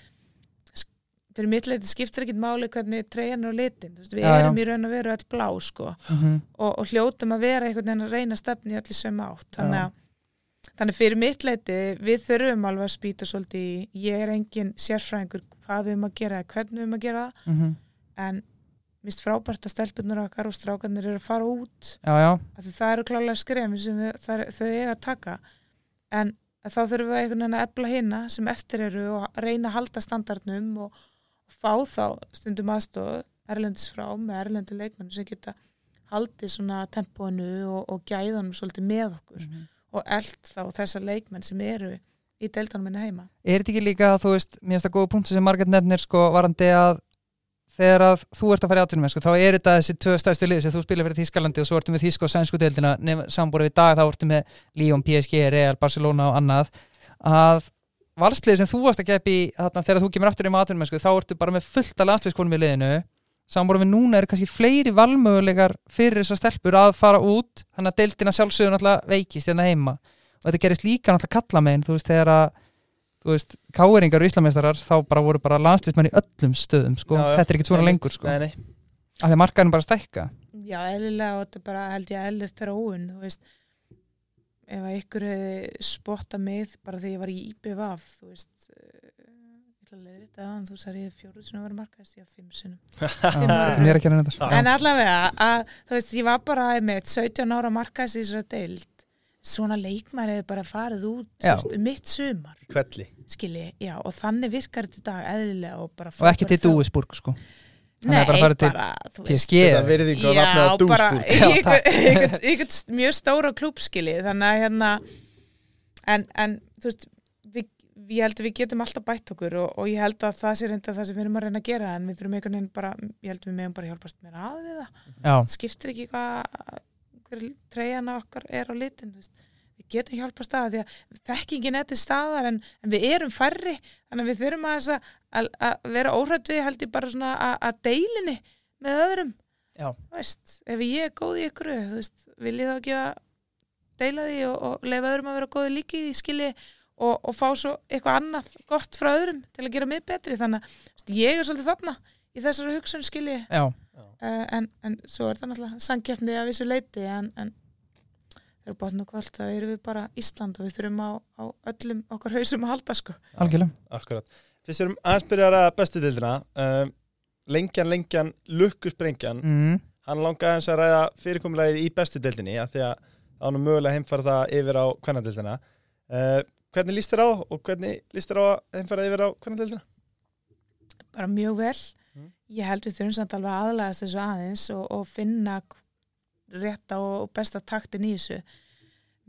C: Fyrir mitt leiti skiptir ekkit máli hvernig treyjan er á litin, veist, við
B: Já, já.
C: erum í raun og veru all blá sko.
B: Mhm,
C: og, og hljótum að vera einhvern veginn að reyna stefni allir sem átt þannig
B: Já.
C: að þannig fyrir mitt leiti við þurfum alveg að spýta svolítið í ég er engin sérfræðingur hvað við um að gera eða hvernig við um að gera það
B: mhm,
C: en mist frábært að stelpunar okkar og strákarnir eru að fara út.
B: Já, já,
C: það eru klálega skrefin sem við, það, þau eiga að taka en þá þurfum við einhvern veginn að ebla hina sem eftir eru og reyna að halda standardnum og, og fá þá stundum aðstof erlendis frá með erlendu leikmennu sem geta haldið svona tempónu og, og gæðanum svolítið með okkur
B: mhm.
C: og eld þá þessar leikmenn sem eru í deildanum minna heima
B: Er þetta ekki líka, þú veist, mér finnst það góða punktu sem Margaret nefnir, sko, varandi að þegar að þú ert að fara í atvinnum, sko, þá er þetta þessi tvö stæðstu lið sem þú spilir fyrir Þískalandi og svo ertu með Þísk og Sænsku deildina, sambúrið við dag þá ertu með Lyon, PSG, Real, Barcelona og annað, að valslið sem þú varst að gefa í þarna þegar þú kemur aftur í atvinnum, sko, þá ertu bara með fullt af landsliðskonum í liðinu, sambúrið við núna eru kannski fleiri valmögulegar fyrir þessar stelpur að fara út, þannig að deildina sjálfsögur náttúrulega veikist þú veist, að káeringar og íslameistarar þá bara voru bara landslismenn í öllum stöðum sko.
A: Já, já.
B: þetta er ekkert svona
A: Nei,
B: lengur sko.
A: Nei, nei,
B: af því að markaðin bara stækka.
C: Já, eðlilega og þetta er bara held ég að eðlið þróun, þú veist. Ef að ykkur hefði spotta mig bara þegar ég var í IPVAF þú veist eh, að að þú sagði ég fjóruð sem var markaðist ég að fimm sinum
B: að
C: en allavega, að, þú veist, ég var bara með 17 ára markaðist í þessari deild svona leikmær hefði bara farið út veist, um mitt sumar. Skilji, já, og þannig virkar þetta í dag eðlilega og bara
B: og ekki til Dúisburg sko.
C: Nei,
B: bara farið til
C: bara, þú veist,
B: PSG
A: Þetta virðingu að nafna á
C: einhvern einhvern mjög stóra klúbskili þannig að hérna en, en þú veist við, ég held að við getum alltaf bætt okkur og, og ég held að það sé reynda það sem við erum að reyna að gera en við þurfum einhvern veginn bara ég held að við meðum bara hjálpast mér að við það.
B: Já,
C: það skiptir ekki hvað hver treyjana okkar er á litin við getum hjálpast að því að þekkingin er til staðar en, en við erum færri. Þannig að við þurfum að, að, að, vera óhrætt við held ég bara svona að, að deilinni með öðrum. Veist, ef ég er góð í ykkur vil ég þá ekki að deila því og, og leifa öðrum að vera góði líki í því skilji og, og fá svo eitthvað annað gott frá öðrum til að gera mig betri. Þannig að ég er svolítið þarna í þessari hugsun skilji
B: já,
C: uh, en, en svo er það náttúrulega sangjefni að vissu leiti en, en þegar bátn og kvöld það erum við bara Ísland og við þurfum á, á öllum okkar hausum að halda sko.
B: Algjörlega.
A: Akkurat. Fyrst erum aðeins byrjar að bestu dildina um, Lengjan, lengjan, lukkusbrengjan
B: mm.
A: Hann langaði aðeins að ræða fyrirkomulagið í bestu dildinni að Því að nú mögulega heimfara það yfir á kvennadildina uh, hvernig líst þér á og hvernig líst þér á að heimfara yfir á kvennadildina?
C: bara mjög vel. Ég held við þurfum samt alveg að aðlæðast þessu aðeins og, og finna rétta og, besta taktin í þessu.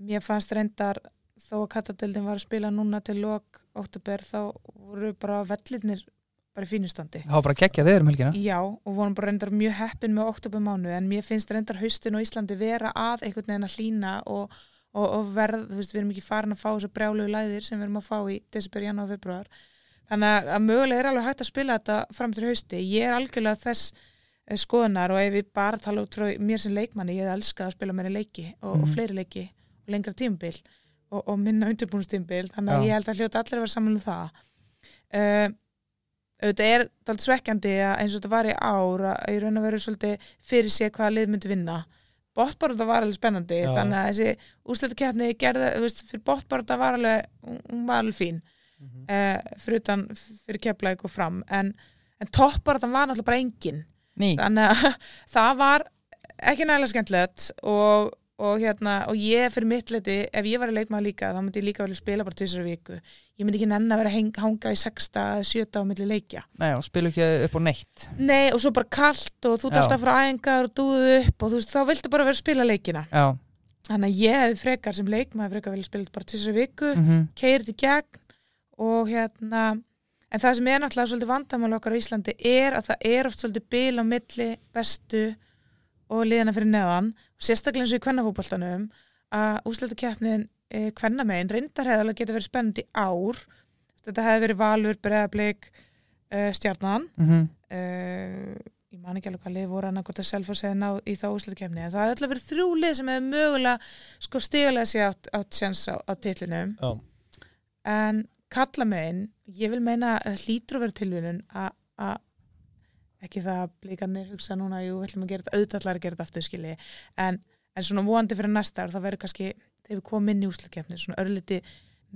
C: Mér fannst reyndar þó að kattadeldin var að spila núna til lok oktober þá voru bara vellirnir bara í fínustandi
B: var bara geggja við um helgina.
C: Já, og vorum bara reyndar mjög heppin með oktober mánu en mér finnst reyndar haustin og Íslandi vera að einhvern veginn að hlína og, og, og verð, þú veist, við erum ekki farin að fá þessu brjálegu læðir sem við erum að fá í desember, janúar, februar þannig að, að mögulega er alveg hægt að spila þetta fram til hausti. Ég er algjörlega þess eh, skoðunar og ef við bara tala út frá mér sem leikmanni, ég elska að spila meira leiki og, og
B: Mhm.
C: fleiri leiki og lengra tímabil og, og minna undirbúnstímabil þannig að
B: Já.
C: ég held að hljóta allir að vera saman um það uh, auðvitað er það svekkjandi að eins og þetta var í ár að í raun og veru svolítið fyrir sé hvaða lið myndi vinna bóttbarða var alveg spennandi
A: Já.
C: þannig að þessi úrstöldakefni gerði, þú veist, fyrir bóttbarða var alveg hún var alveg fín uh, fyrir utan fyrir keflaðið og fram. En, en toppbarðan var náttúrulega bara engin.
B: Ný,
C: þannig að það var ekki nægilega skemmtilegt og, og hérna, og ég fyrir mitt leti ef ég var í leikmaður líka, þá myndi ég líka velja spila bara tvisar viku, ég myndi ekki nenn að vera að heng- hanga í sexta, sjöta á milli leikja.
B: Nei, og spilu ekki upp á neitt.
C: Nei, og svo bara kallt og þú
B: Já.
C: alltaf frá æfingar og dúðu upp og þú veist, þá viltu bara vera að spila leikina.
B: Já,
C: þannig að ég hefði frekar sem leikmaður frekar velja spila bara tvisar viku
B: mhm,
C: keirið í gegn og hérna en það sem er náttúrulega svolítið vandamál okkar á Íslandi er að það er oft svolítið bil á milli bestu og liðina fyrir neðan. Og sérstaklega eins og í kvennafótboltanum að úsleitakeppnin e, kvennamegin reyndar hefði alveg getið verið spennandi ár. Þetta hefði verið Valur, Breiðablik e, Stjarnan.
B: Mhm.
C: E, ég man ekki alveg hvað lið voru annað hvort að Selfoss hefði náð í þá úsleitakeppni en það hefði alltaf verið þrjú lið sem hefði mögulega sko stigalega sér átt, sjans á, á titlinum.
A: Já,
C: en kalla megin ég vil meina að hlýtur að vera tilvíðun að ekki það að blíkanir hugsa núna jú, við ætlum að gera þetta, auðvitað að gera þetta aftur skilji. En, en svona vonandi fyrir næsta ár þá verður kannski, þegar við komum inn í úslutkefni svona örliti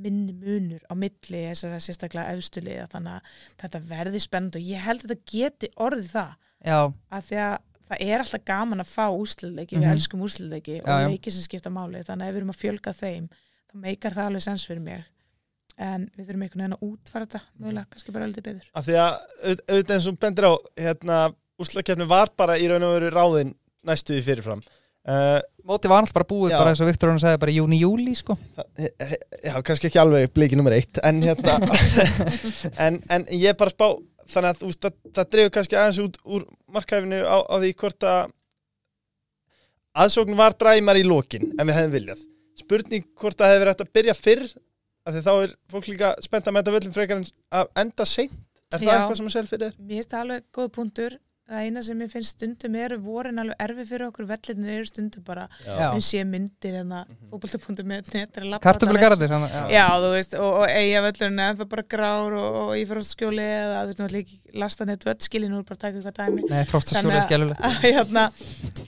C: minni munur á milli þessara sérstaklega efstuliða þannig að þetta verði spennandi og ég held að þetta geti orðið það.
B: Já,
C: að því að það er alltaf gaman að fá úsluleiki,
B: Mhm.
C: við elskum úsluleiki og leiki sem skipta máli þannig að ef við erum að fjölga þeim þá meikar það alveg sens fyrir mér en við þurfum einhvern veginn að útfara þetta mögulega, kannski bara ölliti betur.
A: Af því að auð- auðvitað eins og þú bendir á hérna, úrslagkeppni var bara í raun og veru ráðin næstu í fyrirfram. Uh,
B: móti var alltaf bara búið
A: Já.
B: bara eins og Viktor hann sagði bara júni-júli sko.
A: Það, já, kannski ekki alveg bliki nummer eitt en hérna en, en ég bara að spá þannig að þú veist, það, það dreifur kannski aðeins út úr markæfinu á, á því hvort að aðsókn var dræmar í lokin en við hefðum viljað. Spurning hvort það hefði verið hægt að byrja fyrr af því þá er fólk líka spennt að mæta völlum frekar en að enda seint er það
C: Já.
A: eitthvað sem að sér fyrir?
C: Mér finnst það alveg góð punktur það eina sem ég finnst stundum eru vorin alveg erfi fyrir okkur vellinir eru stundum bara við sé myndir hérna
A: Mhm.
C: fótbolta.net net er að labba
B: Kartöflu
C: alla
B: garðir hann, já.
C: Þú veist, og, og eiga völlurinn en það bara grár og, og ég fyrir á skjóli eða þú veist, náttúrulega ekki lasta neitt völlskilin úr bara að taka eitthvað dæmi
B: Nei, fróstaskjóli er skjálfilegt
C: hérna,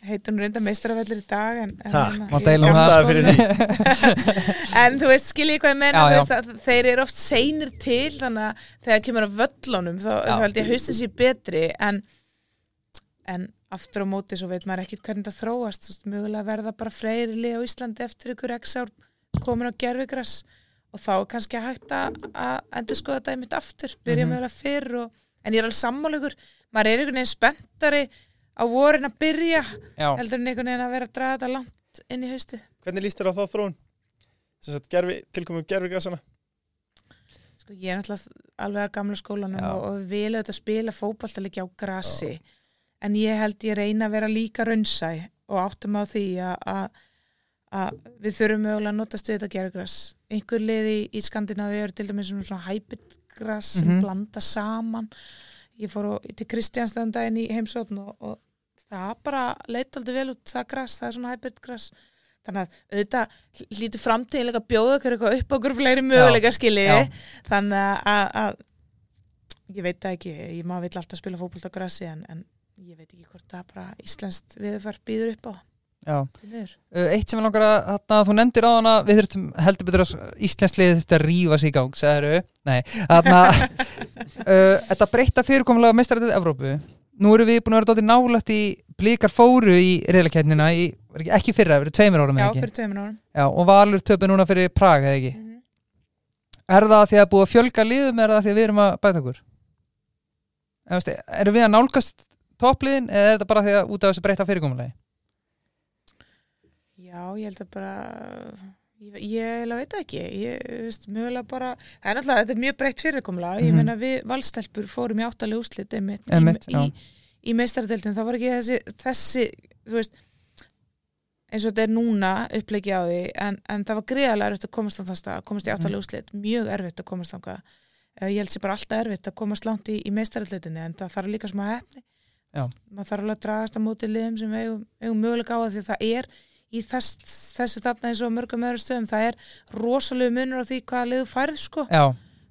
C: heitur hún reynda meistaravellir í dag en, en,
A: Takk.
C: hérna,
B: um sko.
C: en þú veist, skil ég hvað ég menna
B: Já,
C: þú
B: já.
C: veist, að þeir eru oft seinir til þannig að þegar kemur að völlunum þá, held ég að haustin sé betri en, en aftur á móti svo veit maður ekkit hvernig það þróast. Veist, mögulega verða bara fleiri lið á Íslandi eftir ykkur x ár komin á gerfigras og þá er kannski hægt að að endur skoða þetta einmitt aftur. Byrja
B: Mhm.
C: mögulega fyrr og, en ég er alveg sammála ykkur. Maður er einhvern veginn spenntari á vorin að byrja
B: Já,
C: heldur en einhvern veginn að vera að draga þetta langt inn í haustið.
A: Hvernig líst þér á þá þróun? Gerfi, tilkomum gerfigrasana
C: Sko ég er náttúrulega alveg að gamla skólanum
B: Já.
C: og, og við viljum þetta spila fótballtalegi á grasi en ég held ég reyna að vera líka raunsæ og áttum á því að- að að við þurfum mögulega að notast við þetta gergras. Einhver liði í, í Skandinavi eru til dæmis svona, svona hybridgras sem
B: Mhm.
C: blanda saman. Ég fór á, til Kristjánstæðandaginn í heimsókn og, og það bara leit aldrei vel út það gras, það er svona hybridgras. Þannig að auðvitað hlýtur framtíðilega að bjóða okkur eitthvað upp okkur fleiri möguleika skiljiði. Þannig að, að ég veit það ekki, ég má vill alltaf spila fótbolt á grassi en, en ég veit ekki hvort það bara íslenskt viðfær býður upp á.
B: Eitt sem ég langar að, þarna, þú nefndir á hana við þurftum heldur betur að íslensliðið þetta rífa sig í gang, segður Nei, þarna uh, Þetta breytta fyrirkomulega mestarætið Evrópu. Nú erum við búin að vera dóttir nálægt í blikar fóru í var ekki, ekki fyrra, fyrir tveimur árum
C: já, fyrir tveimur árum.
B: Já, og Valur töpu núna fyrir Prag eða ekki?
C: Mhm.
B: Er það því að búið að fjölga liðum er það því að við erum að bæta okkur? Erum við að nálgast toppliðin eða er þetta bara því að út af þessu breyta fyrirkomulegi?
C: Já, ég held að bara ég, ég eiginlega veit ekki. Ég veist, mögulega bara það er náttúrulega, þetta er mjög breytt fyrirkomla ég
B: Mhm.
C: meina við valstelpur fórum í áttalega úslit einmitt,
B: Einmitt,
C: í, í, í meistaradeildin, það var ekki þessi, þessi þú veist eins og þetta er núna upplegið á því en, en það var greiðalega erfitt að komast á það stað, að komast í áttalega úslit, mjög erfitt að komast á það ég held sér bara alltaf erfitt að komast langt í, í meistaradeildinni en það þarf líka smá hefni
B: Já.
C: maður þarf alveg að dragast á móti liðum sem við eigum, eigum mögulega á það því það er í þess, þessu þarna eins og mörgum öðru stöðum það er rosalegu munur á því hvaða liðu færð sko.
B: Já,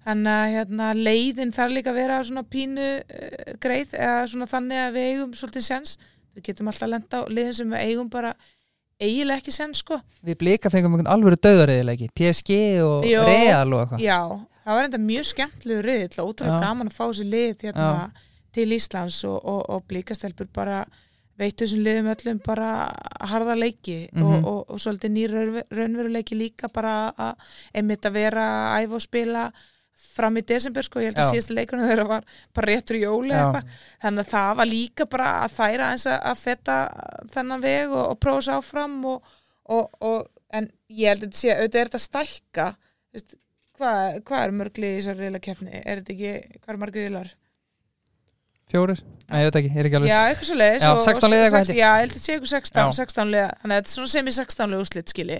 C: þannig að hérna, leiðin þarf líka að vera svona pínu uh, greið eða svona þannig að við eigum svolítið sens við getum alltaf að lenda á liðin sem við eigum bara eiginlega ekki sens sko.
B: Við blika fengum einhvern alvöru döðariðilegi PSG og
C: Jó.
B: Real og eitthvað.
C: Já, það var enda mjög skemmtlegu til Íslands og, og, og blíkastelpur bara veitu þessum liðum öllum bara harða leiki
B: Mhm.
C: og, og, og svolítið nýr raunveruleiki líka bara að einmitt að vera að æfa og spila fram í desember sko, ég held að
B: Já.
C: síðasta leikunum þeirra var bara réttur í jóli þannig að það var líka bara að þæra eins að, fetta þennan veg og, og prófa sér áfram og, og, og, en ég held að þetta sé, auðvitað er þetta að stækka hvað, hvað er mörgli í þessar reyla keppni, er þetta ekki hvað er margir reylar?
B: Fjórir? Nei, ég veit ekki, ég er ekki alveg
C: Já, eitthvað svo leiðis
B: Já, 16 liða eitthvað held ég.
C: Já, ég held að sé eitthvað 16,
B: Já.
C: 16 liða þannig að þetta er svona sem í 16 liða úslit skili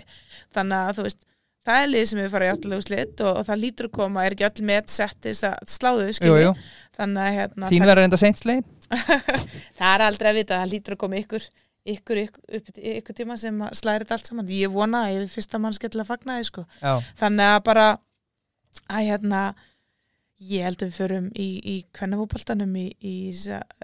C: þannig að þú veist, það er lið sem við fara í 8 liða úslit og, og það lítur að koma, er ekki öll með sett þess að sláðu
B: Jú,
C: skili
B: jú,
C: þannig að hérna,
B: þín
C: það,
B: verður enda seinslegin
C: það er aldrei að vita það lítur að koma ykkur ykkur, ykkur, ykkur, ykkur tíma sem að slæri þetta allt saman ég vona að ég er fyrsta mann skell að fagna því sko.
B: Já,
C: þannig að bara að hérna ég held að við förum í, í kvennafópaltanum í, í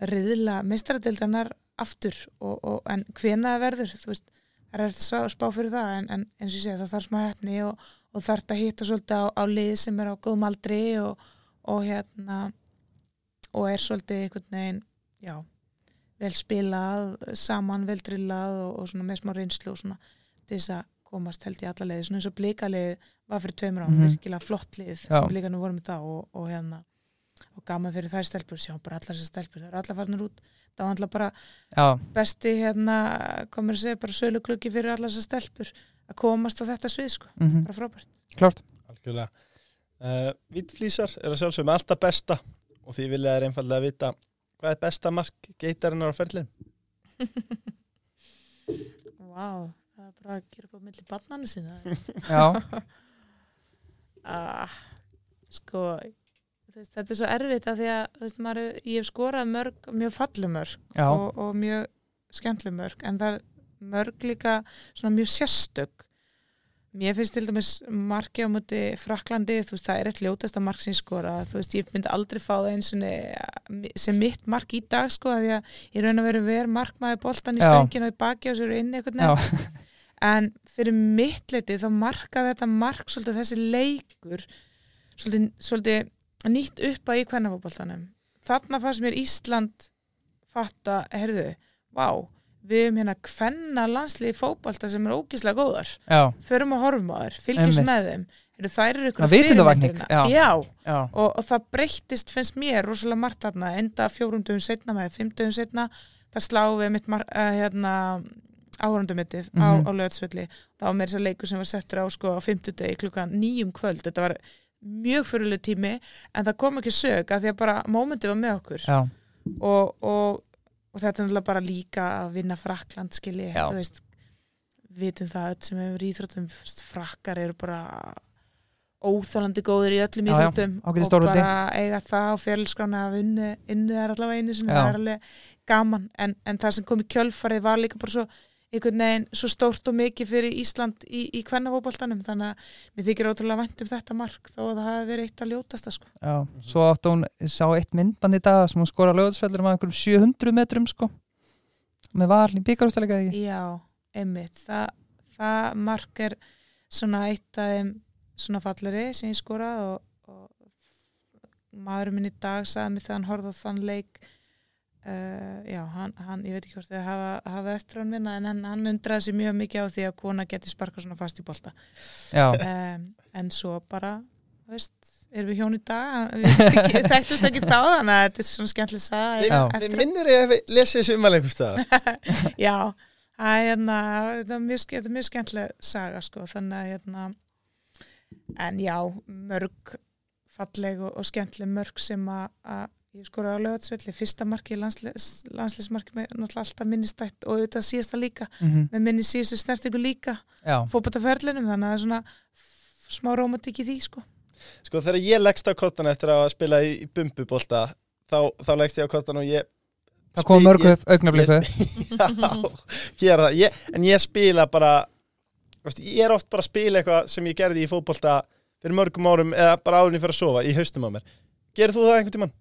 C: riðla meistaradeildanar aftur og, og, en hvena það verður þú veist, það er eftir að spá- fyrir það en, en eins og ég segja það þarf smá hefni og, og þarf að hitta svolítið á, á lið sem er á góðum aldri og, og hérna og er svolítið einhvern veginn já, vel spilað saman, vel drillað og, svona með smá reynslu og svona til þess að komast held í alla leiði, svona eins og blikalið var fyrir tveimur árum,
B: Mhm.
C: virkilega flott lið
B: Já.
C: sem blikanum voru með það og, og hérna og gaman fyrir þær stelpur, sjá bara allar þessar stelpur það eru allar farnir út, það var alltaf bara
B: já,
C: besti hérna, komur að segja bara sölu klukki fyrir allar þessar stelpur að komast á þetta svið, sko,
B: mhm,
C: bara frábært
B: klárt
A: Algjörlega. Uh, Vítflýsar er að sjálfsögum alltaf besta og því vilja þær einfallega vita hvað er besta mark geitarinnar á ferlinn?
C: Vá, það er bara að gera upp á milli barnanu sinna
B: Já,
C: ah, sko veist, þetta er svo erfitt að því að veist, maður, ég hef skorað mörg mjög falleg mörg
B: já,
C: og, og mjög skemmtileg mörg en það er mörg líka svona mjög sérstök. Mér finnst til dæmis marki á múti Fraklandi, þú veist, það er eitt ljótasta mark sem ég skora, þú veist, ég myndi aldrei fá það eins og sem mitt mark í dag sko, að ég raun að vera ver markmaði boltan í stöngin og í baki og sér einhvern
B: já,
C: veginn en fyrir mitt leiti þá markaði þetta mark svolítið þessi leikur svolítið, svolítið nýtt upp að í kvennafótboltanum. Þarna fannst mér Ísland fatta, herðu, vá við erum hérna kvenna landslið fótbolta sem er ógíslega góðar.
B: Já,
C: förum að horfum á þær,
B: Einmitt.
C: með þeim. Herðu, þær eru ykkur
B: já,
C: og, og það breyttist finnst mér rosalega margt þarna. Enda fjórum dögum setna með fimm dögum setna það sláum við mitt uh, hérna, áhörundumittið á,
B: Mhm.
C: á lögatsvelli það var meira þess að leikur sem var settur á sko á fimmtudegi klukkan nýjum kvöld. Þetta var mjög fyrirlega tími en það kom ekki sög að því að bara mómentið var með okkur. Og, og, og þetta er náttúrulega bara líka að vinna Frakland skilji veist, vitum það öll sem hefur íþróttum frakkar eru bara óþólandi góðir í öllum íþróttum og bara eiga það á fjölskrána að unni, unni er allavega einu sinni,
B: Já.
C: er alveg gaman. En, en það sem kom í kjölfarið var líka bara svo einhvern veginn svo stórt og mikið fyrir Ísland í, í kvennafóboltanum þannig að mér þykir ótrúlega vænt um þetta mark þó að það hafi verið eitt að ljótasta sko.
B: já Svo átti hún, sá eitt myndband í dag sem hún skora lögðsveldur um einhverjum 700 metrum sko með val í byggarústælega ekki?
C: Já, einmitt. Það, það mark er svona eitt af þeim svona falleri sem ég skorað og, og maðurinn minn í dag sagði mig þegar hann horfði á þann leik uh, já, hann, hann, ég veit ekki hvort þið hafa, hafa eftir hann minna en hann, hann undraði sér mjög mikið á því að kona geti sparkað svona fast í bolta
B: Já,
C: um, en svo bara veist, erum við hjón í dag við þekktust ekki þá þannig að þetta er svona skemmtileg
B: Já.
A: þið minnir ég að lesa þessu umalega einhvers staðar.
C: já, hérna þetta er mjög, mjög skemmtileg saga sko, þannig að hérna en já, mörg falleg og, og skemmtileg mörg sem að ég skora á lögatsvelli fyrsta marki, landslis, landslismarki með náttúrulega alltaf minnistætt og auðvitað síðasta líka.
B: Mhm,
C: með minni síðustu snertingu líka.
B: Já,
C: fótbataferlinum, þannig að það er svona smá rómatík í því sko.
A: Sko þegar ég leggst á kottan eftir að spila í, bumbubólta þá, þá leggst ég á kottan og ég
B: það kom mörgu augnablíku
A: Já, ég, En ég spila bara veist, Ég er oft bara að spila eitthvað sem ég gerði í fótbolta fyrir mörgum árum eða bara áður en ég fyrir að sofa í haustum á mér. Gerir þú það einhvern tímann?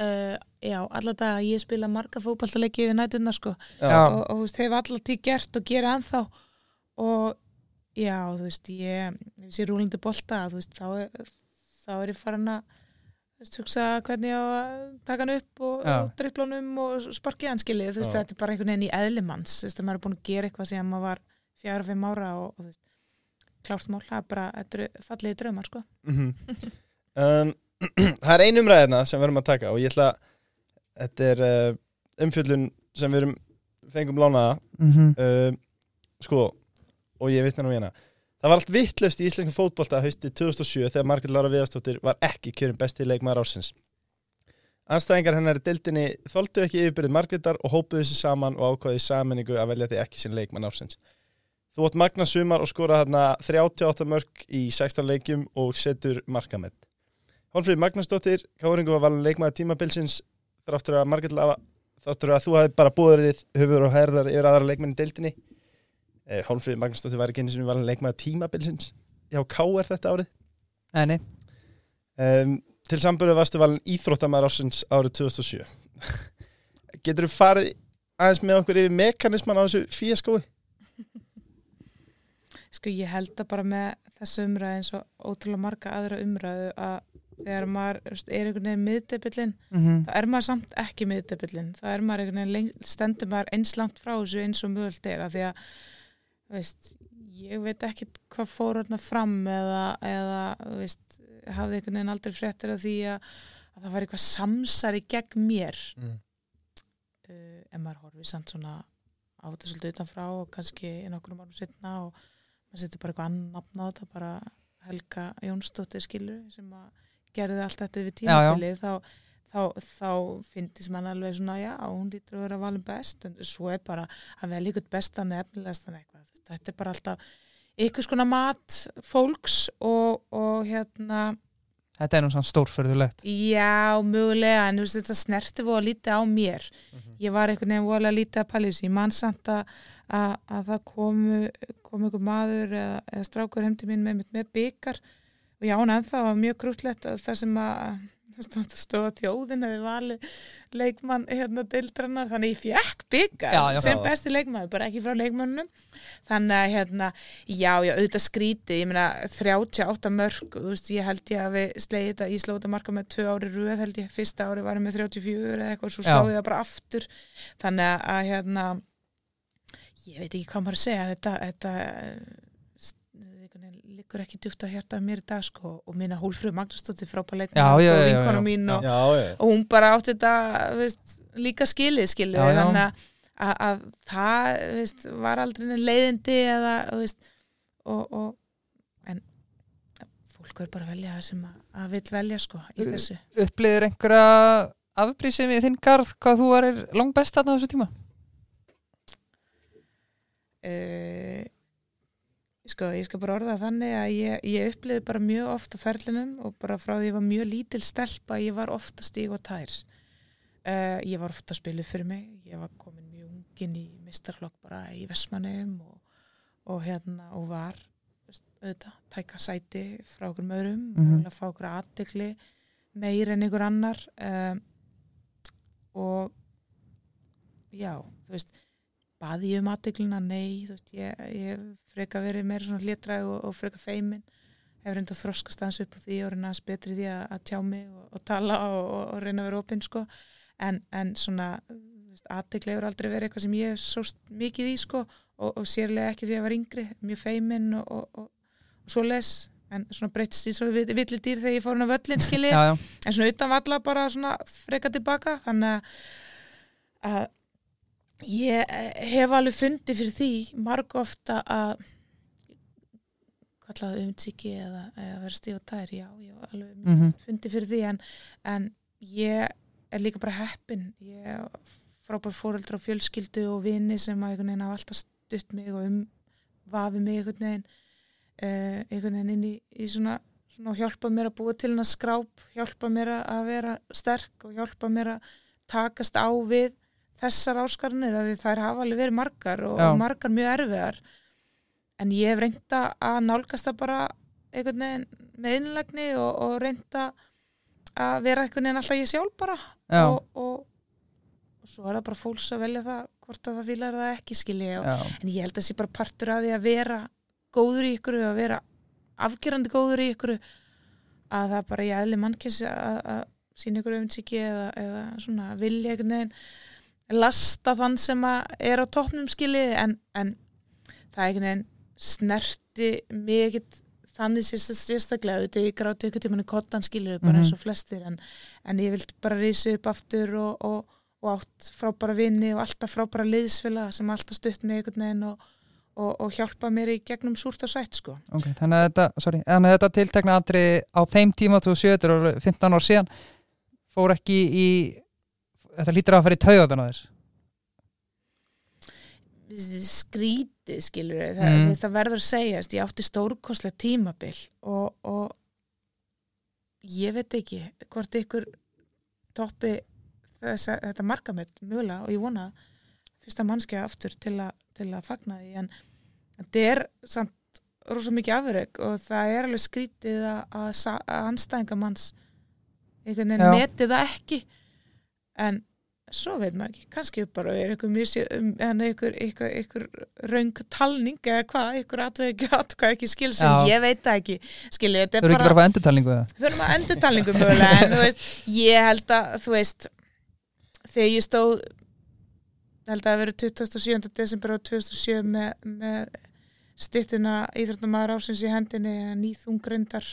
C: Uh, Já, allavega ég spila marga fótballtaleiki við nætuna sko.
B: Já.
C: og, og þú veist, hef alltaf tíð gert og gera ennþá. Og já, þú veist, ég ég sé rúlandi bolta, þú veist, þá er, þá er ég farin að þú veist, hugsa hvernig ég á að taka hann upp og, og dripplónum og sparkið hann skilið, þú veist,
A: Já.
C: þetta er bara einhvern veginn í eðlimanns, þú veist, að maður er búin að gera eitthvað sem maður var fjara, fimm ára og, og þú veist, klárt mál, það er bara, þetta eru fallegi draumar, sko.
A: um, Það er ein umræðina sem við erum að taka og ég ætla Þetta er uh, umfjöllun sem við erum fengum lánaða.
B: Mhm,
A: um, sko, og ég vitna nú hérna það var allt vittlust í íslenskum fótbolta haustið 2007 þegar Margrét Lára Viðarstóttir var ekki kjörin besti leikmaður ásins anstæðingar hennar í dildinni þoldu ekki yfirbyrðið Margrétar og hópuðu sér saman og ákvaði í sammenningu að velja því ekki sinn leikmann ásins þú átt magna sumar og skora þarna 38 mörg í 16 leikjum og setur markamett Hólfríð Magnúsdóttir, Káringu var valin leikmaður tímabilsins þráttur að Margrét Lára þáttur að þú hefði bara búið höfur og herðar yfir aðra leikmenn í deildinni. Eh, Hólmfríð Magnúsdóttir var ekki einu sinni valin leikmaður tímabilsins. Já, K er þetta árið?
B: Nei, nei,
A: um, til samböru varstu valin íþróttamæður ásins árið 2007 getur þú farið aðeins með okkur yfir mekanisman á þessu fíaskói
C: Sko ég held að bara með þessu umræðu eins og ótrúlega marga aðra umræðu að þegar maður er einhvern veginn miðdebillin,
B: mhm,
C: þá er maður samt ekki miðdebillin. Það er maður einhvern veginn stendur maður eins langt frá þessu eins og mögult er að því að, veist, ég veit ekki hvað fór hérna fram eða, eða veist, hafði einhvern veginn aldrei fréttir af því að, að það var eitthvað samsari gegn mér
A: mm.
C: uh, en maður horfið samt svona á þetta svolítið utanfrá og kannski í nokkrum árum setna og maður setur bara eitthvað annan nafn á þetta bara Helga Jónsdóttir skilur sem að gerði allt þetta við tímabilið þá, þá, þá finnst mann alveg svona já, hún lítur að vera valin best en svo er bara að vel ykkur bestan efnilegast en eitthvað, þetta er bara alltaf ykkur skona mat fólks og, og hérna
B: þetta er nú svona stórförðulegt
C: Já, mögulega, en þú veist, þetta snerti voru að lítið á mér. Ég var einhvern veginn voru að lítið að þessu. Ég man samt að, að, að það komu, kom einhver maður eða, eða strákur heim til mín með, með byggar og já, hann ennþá var mjög grútlegt það sem að stóð stó að þjóðin hefði valið leikmann hérna deildrannar, þannig ég
B: Já, já.
C: sem besti leikmaður, bara ekki frá leikmannunum þannig að hérna, já, já, auðvitað skrítið, ég meina 38 mörg, þú veist, ég held ég að við slegið þetta, ég slóði þetta marka með tvö ári röð held ég, fyrsta ári varum með 34 eða eitthvað, svo
B: Já.
C: slóði það bara aftur. Þannig að, að hérna ég veit ekki hvað maður að segja. Þetta, þetta liggur ekki djúpt að hjarta mér í dag sko og minna Hólfröð Magnúsdóttir
B: já,
C: og vinkona mín og,
A: já, já,
C: og hún bara átti þetta veist, líka skilið
B: já.
C: þannig að, að, að það veist, var aldrei leiðindi eða veist, og, og en fólk er bara að velja það sem að, að vill velja sko í þessu.
B: upplýður einhverja afbrísi við þinn garð hvað þú varir langbest þarna á þessu tíma?
C: Uh, sko, ég skal bara orða þannig að ég, ég upplýði bara mjög oft á ferlinum og bara frá því ég var mjög lítil stelpa ég var ofta stíg og tær uh, ég var ofta að spila fyrir mig ég var komin mjög ungin í mistarflokk bara í Vestmannum og, og hérna og var auðvitað, tæka sæti frá okkur
B: Mhm.
C: og að fá okkur aðdegli meir en ykkur annar um, og já, þú veist baði ég um aðdeglina, nei veist, ég, ég freka verið meira svona hlétræg og, og freka feimin. Hefur reynda þroskast aðeins upp á því og reyna að betri því að, að tjá mig og, og tala og, og, reyna að vera opinn sko. En, en svona aðteglega hefur aldrei verið eitthvað sem ég hef svo mikið í sko og, og sérlega ekki því að ég var yngri, mjög feiminn og, og, og, og svo les en svona breytst í svona villi dýr þegar ég fór hann á völlin skilji,
B: já, já.
C: en svona utan valla bara svona freka tilbaka. Þannig að ég hef alveg fundið fyrir því marg ofta að kallaði umtsiki eða, eða vera stíð og tær, já, ég hef alveg mm
B: Mhm.
C: fundið fyrir því en, en ég er líka bara heppin ég er frábær fóreldra og fjölskyldu og vini sem að einhvern veginn hafa alltaf stutt mig og um vafi mig einhvern veginn uh, einhvern veginn inn í, í svona, svona og hjálpa mér að búa til hennar skráp hjálpa mér að vera sterk og hjálpa mér að takast á við þessar áskarnir að þær hafa alveg verið margar og, og margar mjög erfiðar. En ég hef reynda að nálgast það bara einhvern veginn með innlegni og, og reynda að vera einhvern veginn alltaf ég sjálf bara. Og, og, og svo er það bara fólks að velja það hvort að það fílar það ekki skilji og,
B: Já.
C: en ég held að það sé bara partur að því að vera góður í ykkur að vera afgerandi góður í ykkur að það bara ég eðli mannkins að, að sína ykkur öfundsiki eða, eða svona vilja einhvern veginn lasta þann sem er á toppnum skilji en, en það einhvern veginn snerti mig ekkit þannig sérst- sérstaklega auðvitað ég gráti ykkur tímann í kottan skilju bara
B: Mhm.
C: eins og flestir en, en ég vildi bara rísa upp aftur og, og, og átt frábæra vini og alltaf frábæra liðsfélag sem alltaf stutt mig einhvern veginn og, og, og hjálpa mér í gegnum súrt og sætt sko.
B: Ok, þannig að þetta, sorry, þannig að þetta tiltekna andri á þeim tíma 2007, þetta er alveg 15 ár síðan fór ekki í þetta lítur að fara í taugadan á þér.
C: Skrítið skilur það,
B: Mm.
C: veist, það verður að segjast ég átti stórkostlega tímabil og, og ég veit ekki hvort ykkur toppi þessa, þetta markamett mjögulega og ég vona fyrsta mannskja aftur til, a, til að fagna því. En þetta er samt rosa mikið afreg og það er alveg skrítið að, að, sa- að anstæðinga manns einhvern veginn meti það ekki en svo veit maður ekki, kannski bara er einhver, missi, um, en einhver, einhver, einhver raung talning eða hvað, einhver atveg ekki, atveg ekki skil sem
B: Já.
C: ég veit ekki skilja, þetta
B: Þú eru
C: er
B: ekki bara
C: bara
B: að fá endurtalningu eða?
C: við erum að endur talningu mögulega en þú veist, ég held að þú veist, þegar ég stóð held að það verið 27. desember á 2007 með, með styttuna íþróttumæður ásins í hendinni nýþungrindar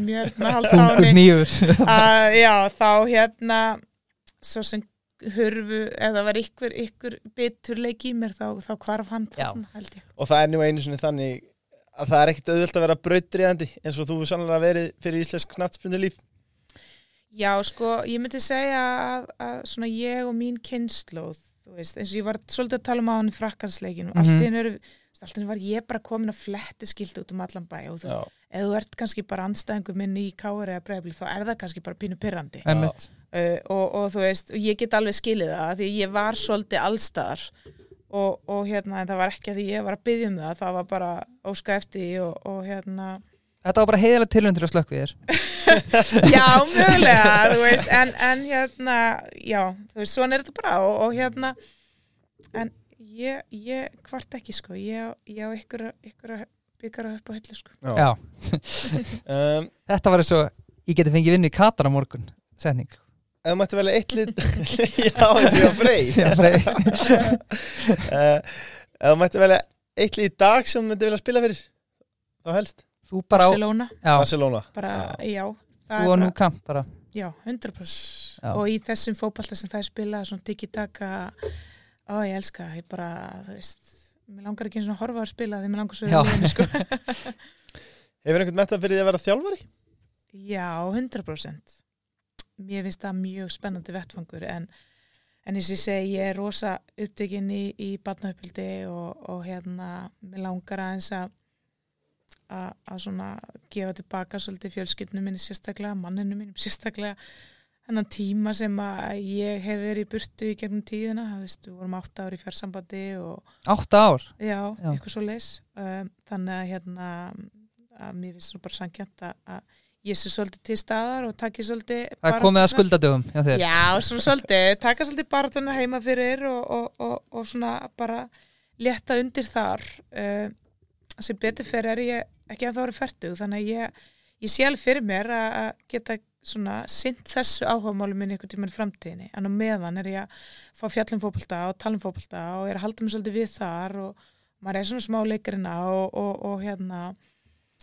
C: mjög með halda á henni
B: Nýjur
C: að já, þá hérna svo sem hurfu eða var ykkur, ykkur bitur leik í mér þá, þá hvarf hann ég.
A: Og það er nú einu sinni þannig að það er ekkit auðvöld að vera brautriðandi eins og þú er sannlega verið fyrir íslensk knattspunni líf
C: Já, sko, ég myndi segja að, að svona ég og mín kynnslóð, þú veist, eins og ég var svolítið að tala um á hann í frakkarsleikinu,
B: Mhm.
C: allt í hennu eru, allt í hennu var ég bara komin að fletti skildi út um allan bæ og þú veist, ef þú ert kannski bara anstæðingur minn í kári eða breyfli, þá er það kannski bara pínu pyrrandi. Uh, og, og þú veist, ég get alveg skilið það, því ég var svolítið allstaðar og, og hérna, en það var ekki að því ég var að byggja um það, það var bara óska eftir því og, og hérna,
B: Þetta var bara heiðilega tilhund til að slökk við þér.
C: Já, mögulega, þú veist, en, en hérna, já, þú veist, svona er þetta bara og, og hérna, en ég, ég hvart ekki, sko, ég, ég á ykkur, ykkur að byggara upp á hellu, sko.
A: já.
B: Já,
A: Um,
B: þetta var eins og ég geti fengið vinnu í Katar á morgun setning.
A: Ef þú mætti velja eitt lit já, eins og ég á frey. Uh, ef þú mætti velja eitt lit í dag sem myndi vilja spila fyrir þá helst?
B: Þú bara á
C: Barcelona,
B: Já,
A: Barcelona.
C: Bara, já, það
B: þú
C: er
B: og nú
C: bara,
B: kamp bara.
C: Já, 100%.
B: Já.
C: Og í þessum fótballta sem það er spilað, svona tiki-taka, ó, ég elska, ég bara, þú veist, mér langar ekki eins og horfa að spila því mér langar svo að vinna, sko.
A: hefur einhvern metað fyrir því að vera þjálfari?
C: Já, 100%. Mér finnst það mjög spennandi vettfangur en, en eins og ég segi, ég er rosa upptökin í, í batnaupildi og, og hérna, mér langar aðeins að að svona gefa tilbaka svolítið fjölskyldinu minni sérstaklega, manninu mínum sérstaklega þennan tíma sem að ég hef verið í burtu í gegnum tíðina, það veist, við vorum átta ári í fjarsambandi og
B: Átta ár?
C: Já,
B: Já.
C: eitthvað svo leis um, þannig að hérna að mér finnst það bara sangjant að, ég sé svolítið til staðar og taki svolítið
B: Það er komið að skuldadöfum Já, þér.
C: Já, svona svolítið, taka svolítið baratunar heima fyrir og, og, og, og svona bara létta undir þar. Uh, sem betur fyrir er ég ekki að það voru færtug þannig að ég, ég sé alveg fyrir mér að geta svona sint þessu áhugamáli minni einhvern tímann í framtíðinni. En á meðan er ég að fá fjallum fótbolta og talum fótbolta og er að halda mig svolítið við þar og maður er svona smá leikarina og, og, og hérna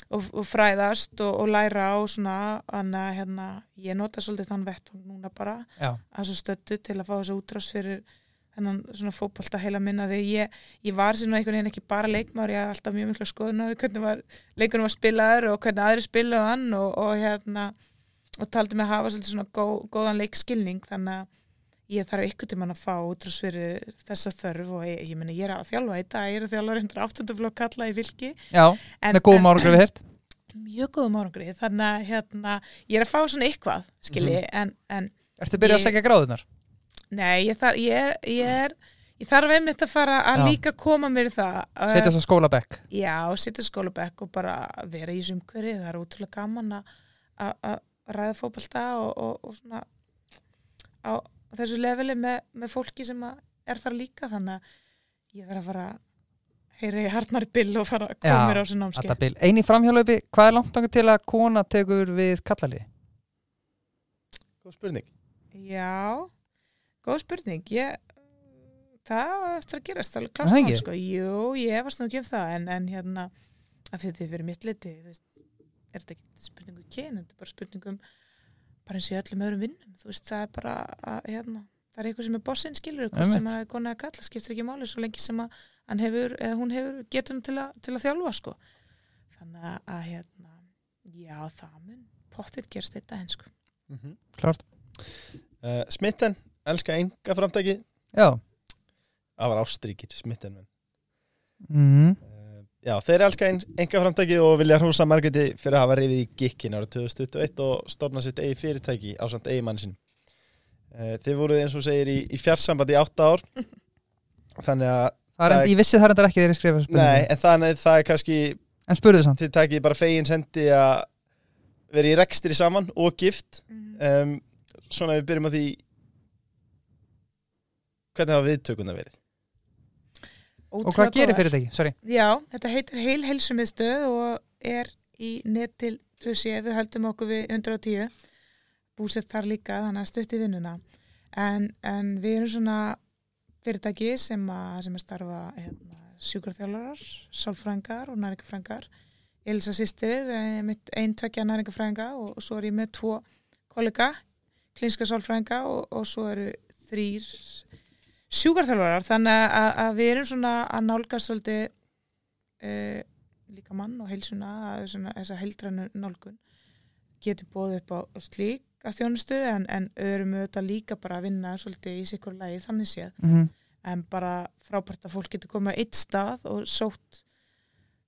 C: og, og fræðast og, læra og svona. Að hérna ég nota svolítið þann vett núna bara
B: Já,
C: að svo stöttu til að fá þessu útrás fyrir þennan svona fótbolta heila minna því ég, ég var svona einhvern veginn ekki bara leikmaður, ég hafði alltaf mjög mikla skoðunar hvernig var, leikunum var spilaður og hvernig aðri og, og hérna og taldi mig að hafa svolítið svona góð, góðan leikskilning þannig að ég þarf ykkur tímann að fá útrás fyrir þessa þörf og ég, ég meni ég er að þjálfa. Í dag, ég er að þjálfa reyndur áttunduflokk kalla í vilki
B: já
C: en,
B: með góðum árangri við hirt
C: mjög góðum árangri þannig að hérna, ég er að fá svona eitthvað skilji, en, en
B: Ertu byrjað að segja gráðunar?
C: Nei, ég, þar, ég, er, ég, er, ég þarf einmitt að fara að
B: Já.
C: líka koma mér það
B: Setja þess að skólabekk
C: Já, setja skólabekk og bara vera í sumkveri það er útrúlega gaman að ræða fótbolta og, og, og svona á þessu leveli með, með fólki sem að er þar líka þannig að ég þarf að fara í harnari bill og fara að koma mér á þessu
B: bil. Einn í framhjálaupi, hvað er langt þangað til að kona tekur við kallalið?
A: Góð spurning.
C: Já, góð spurning ég, það eftir að gerast alveg
B: Er
C: klart
B: það
C: sko. Jú, ég efast nú ekki um það en, en hérna, að fyrir því fyrir mitt liti þú veist, er þetta ekki spurningu kyn, þetta er bara spurningum bara eins og í öllum öðrum vinnum þú veist, það er bara að, hérna, það er eitthvað sem er bossinn skilur,
B: Einmitt.
C: sem að er kona að kalla skiptir ekki máli svo lengi sem að hann hefur, eða hún hefur getur til, að- til að þjálfa sko. þannig að, að hérna, já, það mun pottir gerst þetta einn sko.
A: Mm -hmm.
B: Klart
A: uh, Smitten, elska enga framtæki.
B: Já
A: Það var ástríkir, Smitten.
B: mm.
A: Uh, já, þeir elska enga framtæki og vilja hrósa Margreti fyrir að hafa reyfið í gikkin árið 2021 og stofna sitt eigi fyrirtæki á samt eigi mann sinni. Uh, þeir voruð eins og segir í, í fjarsambandi í átta ár. Þannig að,
B: Það er
A: Það
B: ég vissi það er ekki þegar ég skrifa spurningu
A: nei, en þannig það er kannski,
B: En spurðu samt
A: þið takið bara fegin sendi að vera í rekstri saman og gift. Um, svona við byrjum á því, hvernig hafa viðtökuna verið?
B: Og hvað gerir fyrirtæki? Sorry.
C: Já, þetta heitir heil heilsumiðstöð og er í net til 2C, við höldum okkur við 110 búsett þar líka, þannig að stutti vinnuna. En, en við erum svona fyrirtæki sem að, sem að starfa hérna, sjúkarþjálfarar, sálfrængar og næringafrængar Elisa sýstir er mitt ein tvekja næringafrænga og, og svo er ég með tvo kollega, klinska sálfrænga og, og svo eru þrýr sjúkarþjálfarar þannig að, að við erum svona að nálgast svolítið uh, líka mann og heilsuna að svona, þessa heildrænu nálgun getur bóðið upp á slík að þjónustu en, en öðrum auðvitað líka bara að vinna svolítið í sikkur lagi þannig séð.
B: Mm -hmm.
C: en bara frábært að fólk getur komið á eitt stað og sótt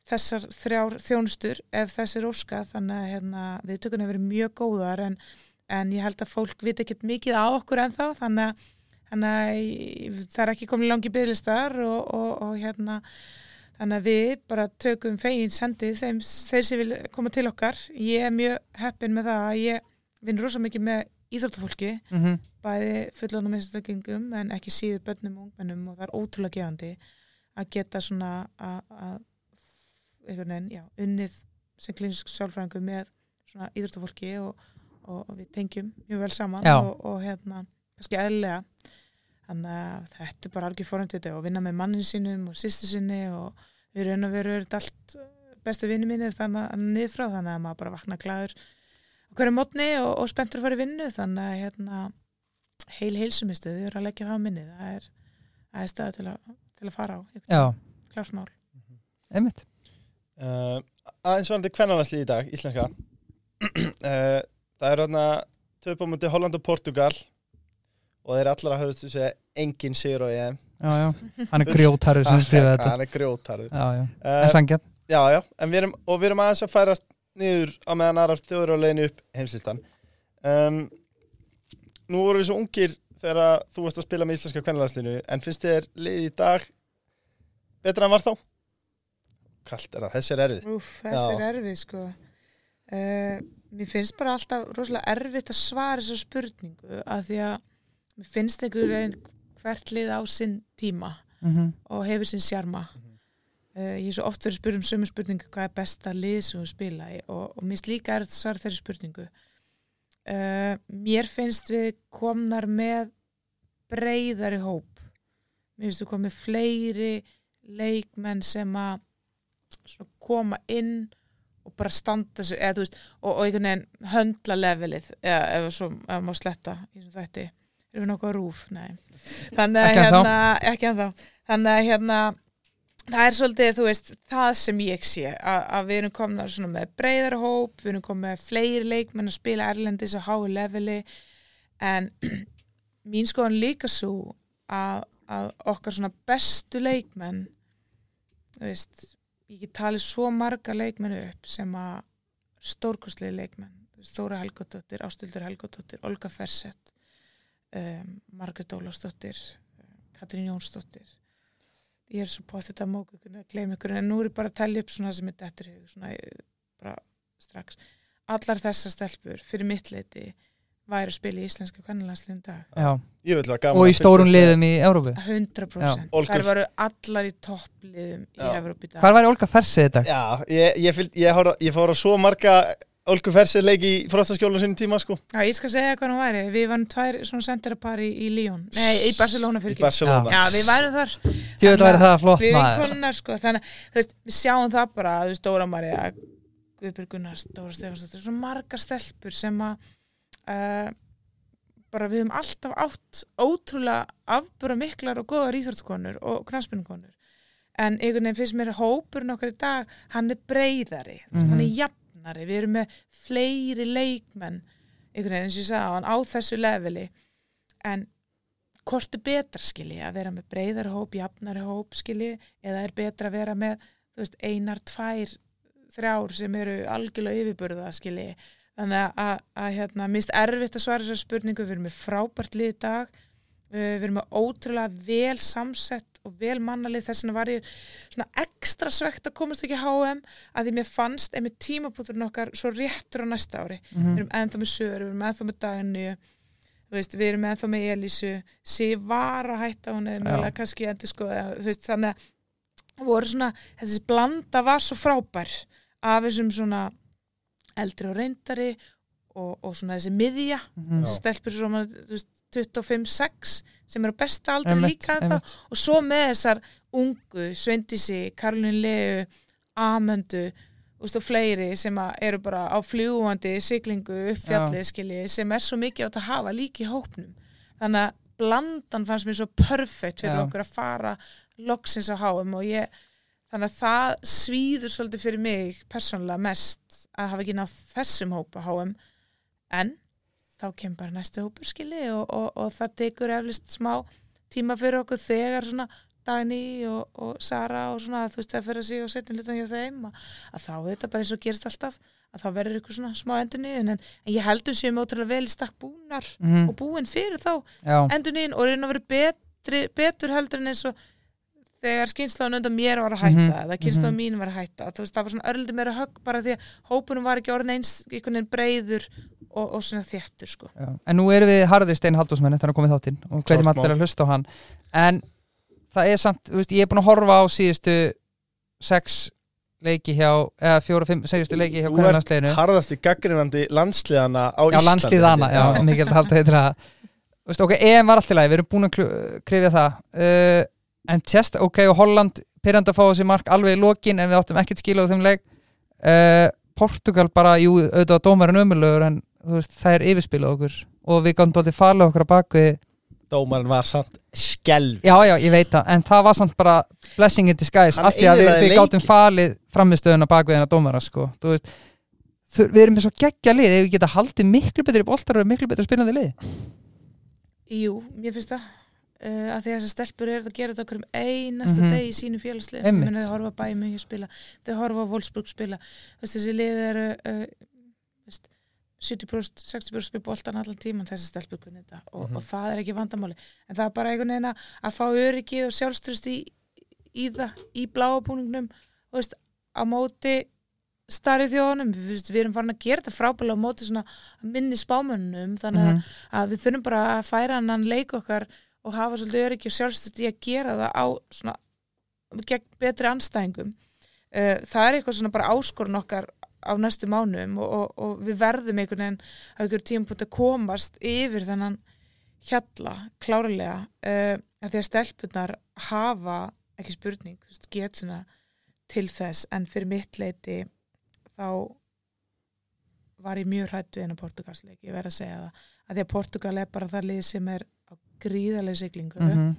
C: þessar þrjár þjónustur ef þess er óska þannig að hérna, viðtökunni hefur verið mjög góðar en, en ég held að fólk viti ekkert mikið á okkur ennþá. Þannig að, þannig að það er ekki komin langi bygglistar og, og, og hérna þannig að við bara tökum fegin sendið þeim, þeir sem vil koma til okkar ég er mjög heppin með það að ég vinn rosa mikið með íþróttafólki
B: Mm -hmm.
C: bæði fullónum einstaklingum en ekki síður börnum og ungmennum og það er ótrúlega gefandi að geta svona að, unnið sem klinisk sjálfræðingu með svona íþróttafólki og, og, við tengjum mjög vel saman og, og hérna, kannski eðlilega. Þannig að þetta er bara algjör fórhundið og vinna með mannin sínum og sýstu sinni og við raun og veru er þetta allt uh, bestu vinni mínir þannig að niður frá þannig að maður bara vakna glæður hverju mótni og, og spenntur að fara í vinnu. Þannig að hérna heil heilsumistuð, við erum að leggja það á minni það er, það er staða til að, til að fara á
B: Já,
C: klart mál.
B: Einmitt.
A: Uh, aðeins varandi kvennarlandslið í dag, íslenska. Uh, það er töp á múti Holland og Portugal og þeir allar að höfðu til að segja engin sigur á EM.
B: Já, já, hann er grjótarður sem skrifaði þetta.
A: hann er grjótarður
B: Já, já,
A: uh,
B: sangja
A: já, já, en við erum, og við erum aðeins að færast niður á meðan aðrar þjóður á leiðinu upp heimslistan um, nú vorum við svo ungir þegar að þú varst að spila með íslenska kvennarlandsliðinu en finnst þér liðið í dag betra en var þá? Kalt er það, þessi er erfið.
C: Úf, þessi er erfið sko. Uh, mér finnst bara alltaf rosalega erfitt að svara þessu spurningu af því að mér finnst einhver hvert lið á sinn tíma
B: mm -hmm.
C: og hefur sinn sjarma.
A: Mhm.
C: uh, ég er svo oft verið að spyrja um sömu spurningu hvað er besta lið sem þú spila í? Og, og mér finnst líka að svara þeirri spurningu. Uh, mér finnst við komnar með breyðari hóp. Mér finnst við komið fleiri leikmenn sem að koma inn og bara standa sig eða, þú veist, og, og einhvern veginn höndla levelið eða ef svo ef má sletta í þessu þætti erum við nokkuð rúf, nei. Þannig að hérna, ekki ennþá. Þannig að hérna það er svolítið, þú veist, það sem ég sé að, við erum komna svona með breyðar hóp, við erum komið með fleiri leikmenn að spila erlendis á hái leveli. En mín skoðan líka svo að, að okkar svona bestu leikmenn þú veist, ég get talið svo marga leikmenn upp sem að stórkostlegi leikmenn. Þóra Helgadóttir, Ástildur Helgadóttir Olga Fersett um, Margrét Ólafsdóttir um, Katrín Jónsdóttir. Ég er svo på þetta mók að gleyma ykkur en nú er ég bara að tellja upp svona sem er dettur í hug, svona eh, bara strax. Allar þessar stelpur fyrir mitt leiti væri að spila í íslenska dag.
A: Vil vera gaman
B: og í
A: með-
B: liðum í Európu
C: 100%
A: Olgu-
C: þær varu allar í toppliðum í í dag.
B: Hvar væri Olga Fersið þetta?
A: Já, ég, ég, fylg, ég, hóra, ég fór á svo marga Olgu Fersið leik í frostaskjóla sinni tíma sko
C: Já, ég skal segja hvað hún væri. Við varum tvær svona sendirapar í, í Lyon. Nei, í Barcelona fyrir ekki.
A: Barcelona
C: Já, við værum þar.
B: Tjóðlega væri það flott
C: Við
B: maður
C: vinkonunnar, sko. Þannig, að, þú veist, við sjáum það bara að við stóra Marja, Guðbjörg Gunnars, Dóra Stefansdóttir, svo margar stelpur sem að uh, bara við höfum alltaf átt ótrúlega afbúra miklar og góðar íþróttkonur og knarspinnukonur. En einhvern veginn finnst mér hópurinn okkar í dag, hann er breyðari, mm
B: Mhm.
C: hann er jafnari, við erum með fleiri leikmenn, einhvern veginn eins og ég sagði á þessu leveli. En hvort er betra skilji að vera með breyðari hóp, jafnari hóp skilji, eða er betra að vera með, veist, einar, tvær, þrjár sem eru algjörlega yfirburða skilji. Þannig að, að, að hérna, mist erfitt að svara þessar spurningu, við erum með frábært lið dag, við erum með ótrúlega vel samsett og vel mannalið þess vegna var ég svona ekstra svegt að komast ekki HM að því mér fannst einmitt tímabúturinn okkar svo réttur á næsta ári við
B: Mhm.
C: erum ennþá með Söru, við erum ennþá með Dagnu við erum ennþá með Elísu Sif var að hætta hún eða mögulega kannski endur sko veist, þannig að voru svona þessi blanda var svo frábær af þessum svona eldri og reyndari og, og svona þessi miðja
B: Mhm.
A: Já.
C: stelpur svona þú veist, 25-6 sem eru besta aldri
B: Einmitt,
C: líka
B: einmitt.
C: og svo með þessar ungu, Sveindísi, Karolín Leu Amöndu og fleiri sem eru bara á fljúandi siglingu upp fjallið skilji sem er svo mikið átt að hafa líka í hópnum þannig að blandan fannst mér svo perfekt fyrir
B: Já.
C: okkur að fara loksins á HM og ég þannig að það svíður svolítið fyrir mig persónulega mest að hafa ekki náð þessum hópa HM en þá kemur bara næstu hópur skilji og, og, og það tekur eflist smá tíma fyrir okkur þegar svona Dagný og, og Sara og svona þú veist það fyrir að sig og setja hlutan hjá þeim að, að þá er þetta bara eins og gerist alltaf að þá verður ykkur svona smá endur en, en ég heldum séum ótrúlega vel í stakk búnar
B: Mhm.
C: og búin fyrir þá
B: Já,
C: endur og reyna að vera betri, betur heldur en eins og þegar skynsláðan undan mér var að hætta
B: Mhm,
C: eða kynsláðan
B: mhm.
C: mín var að hætta þú veist það var svona örlítið meira högg bara því að hópunum var ekki orðin eins einhvern veginn breyður og, og svona þéttur sko.
B: Já. En nú erum við harðir Stein Halldórsmenn eftir að komið þáttinn og hvetjum allir að hlusta á hann. En það er samt, þú veist, ég er búin að horfa á síðustu sex leiki hjá, eða fjóra, fimm, segistu leiki hjá
A: Þú
B: hvernig
A: ert
B: landsliðinu.
A: harðasti gaggrinandi landsliðana á
B: Já,
A: Íslandi.
B: já, mikilvægt En tjest, ok, og Holland pyrrandi að fá þessi mark alveg í lokin en við áttum ekkert skil á þeim leik. Uh, Portugal bara, jú, auðvitað dómarinn ömurlegur en þú veist, það er yfirspilað okkur. Og við gáðum dóltið falið okkur á baku
A: Dómarinn var samt skelv
B: Já, já, ég veit það, en það var samt bara blessing in disguise, af því að við, við gátum falið framistöðuna baku þeirna dómara, sko þú veist, við erum með svo geggja lið ef við geta haldið miklu betri boltar og miklu betri spilandi lið?
C: Jú, mér finnst það uh, að því að þessar stelpur eru að gera þetta okkur um einasta
B: Mhm.
C: deg í sínu
B: Einmitt.
C: þau horfa Bæmi spila, þau horfa á Wolfsburg spila Þú veist, þessi lið eru uh, veist, 70% 60% spil boltan allan tíman þessi stelpur kunni þetta og,
A: Mhm.
C: og það er ekki vandamáli en það er bara einhvern veginn að- fá öryggið og sjálfstrust í, í það í bláabúningnum á móti starri þjóðunum, við, við erum farin að gera þetta frábælega á móti svona minni spámönnum þannig að
B: Mhm.
C: að við þurfum bara að færa hann leik okkar og hafa svolítið öryggi og sjálfstöld í að gera það á svona betri anstæðingum uh, það er eitthvað svona bara áskorun okkar á næstu mánum og, og, og við verðum einhvern veginn á einhverjum tímpúti að komast yfir þennan hjalla klárlega uh, að því að stelpunar hafa ekki spurning, þú veist, get svona til þess. En fyrir mitt leiti þá var ég mjög hrættu en að Portugalsleik, ég verð að segja það að því að Portugal er bara það lið sem er gríðarlega siglingu
B: Mhm.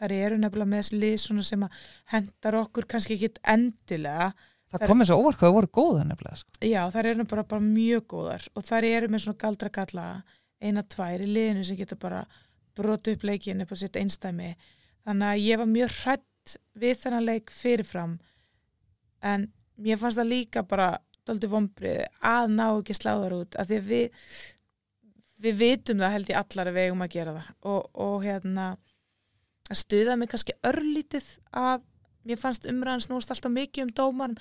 C: þar eru nefnilega með svona sem að hendar okkur kannski ekki endilega
B: Það
C: Það-
B: komið svo óvart hvað það voru góða nefnilega sko.
C: já, þar eru bara, bara mjög góðar og þar eru með svona galdra galla eina, tvær í liðinu sem geta bara brota upp leikin upp á sitt einstæmi þannig að ég var mjög hrætt við þennan leik fyrirfram en mér fannst það líka bara dálítið vombrið að ná ekki sláðar út af því að við við vitum það held ég allar að við eigum að gera það. Og, og hérna að stuða mig kannski örlítið að mér fannst umræðan snúst alltaf mikið um dómarinn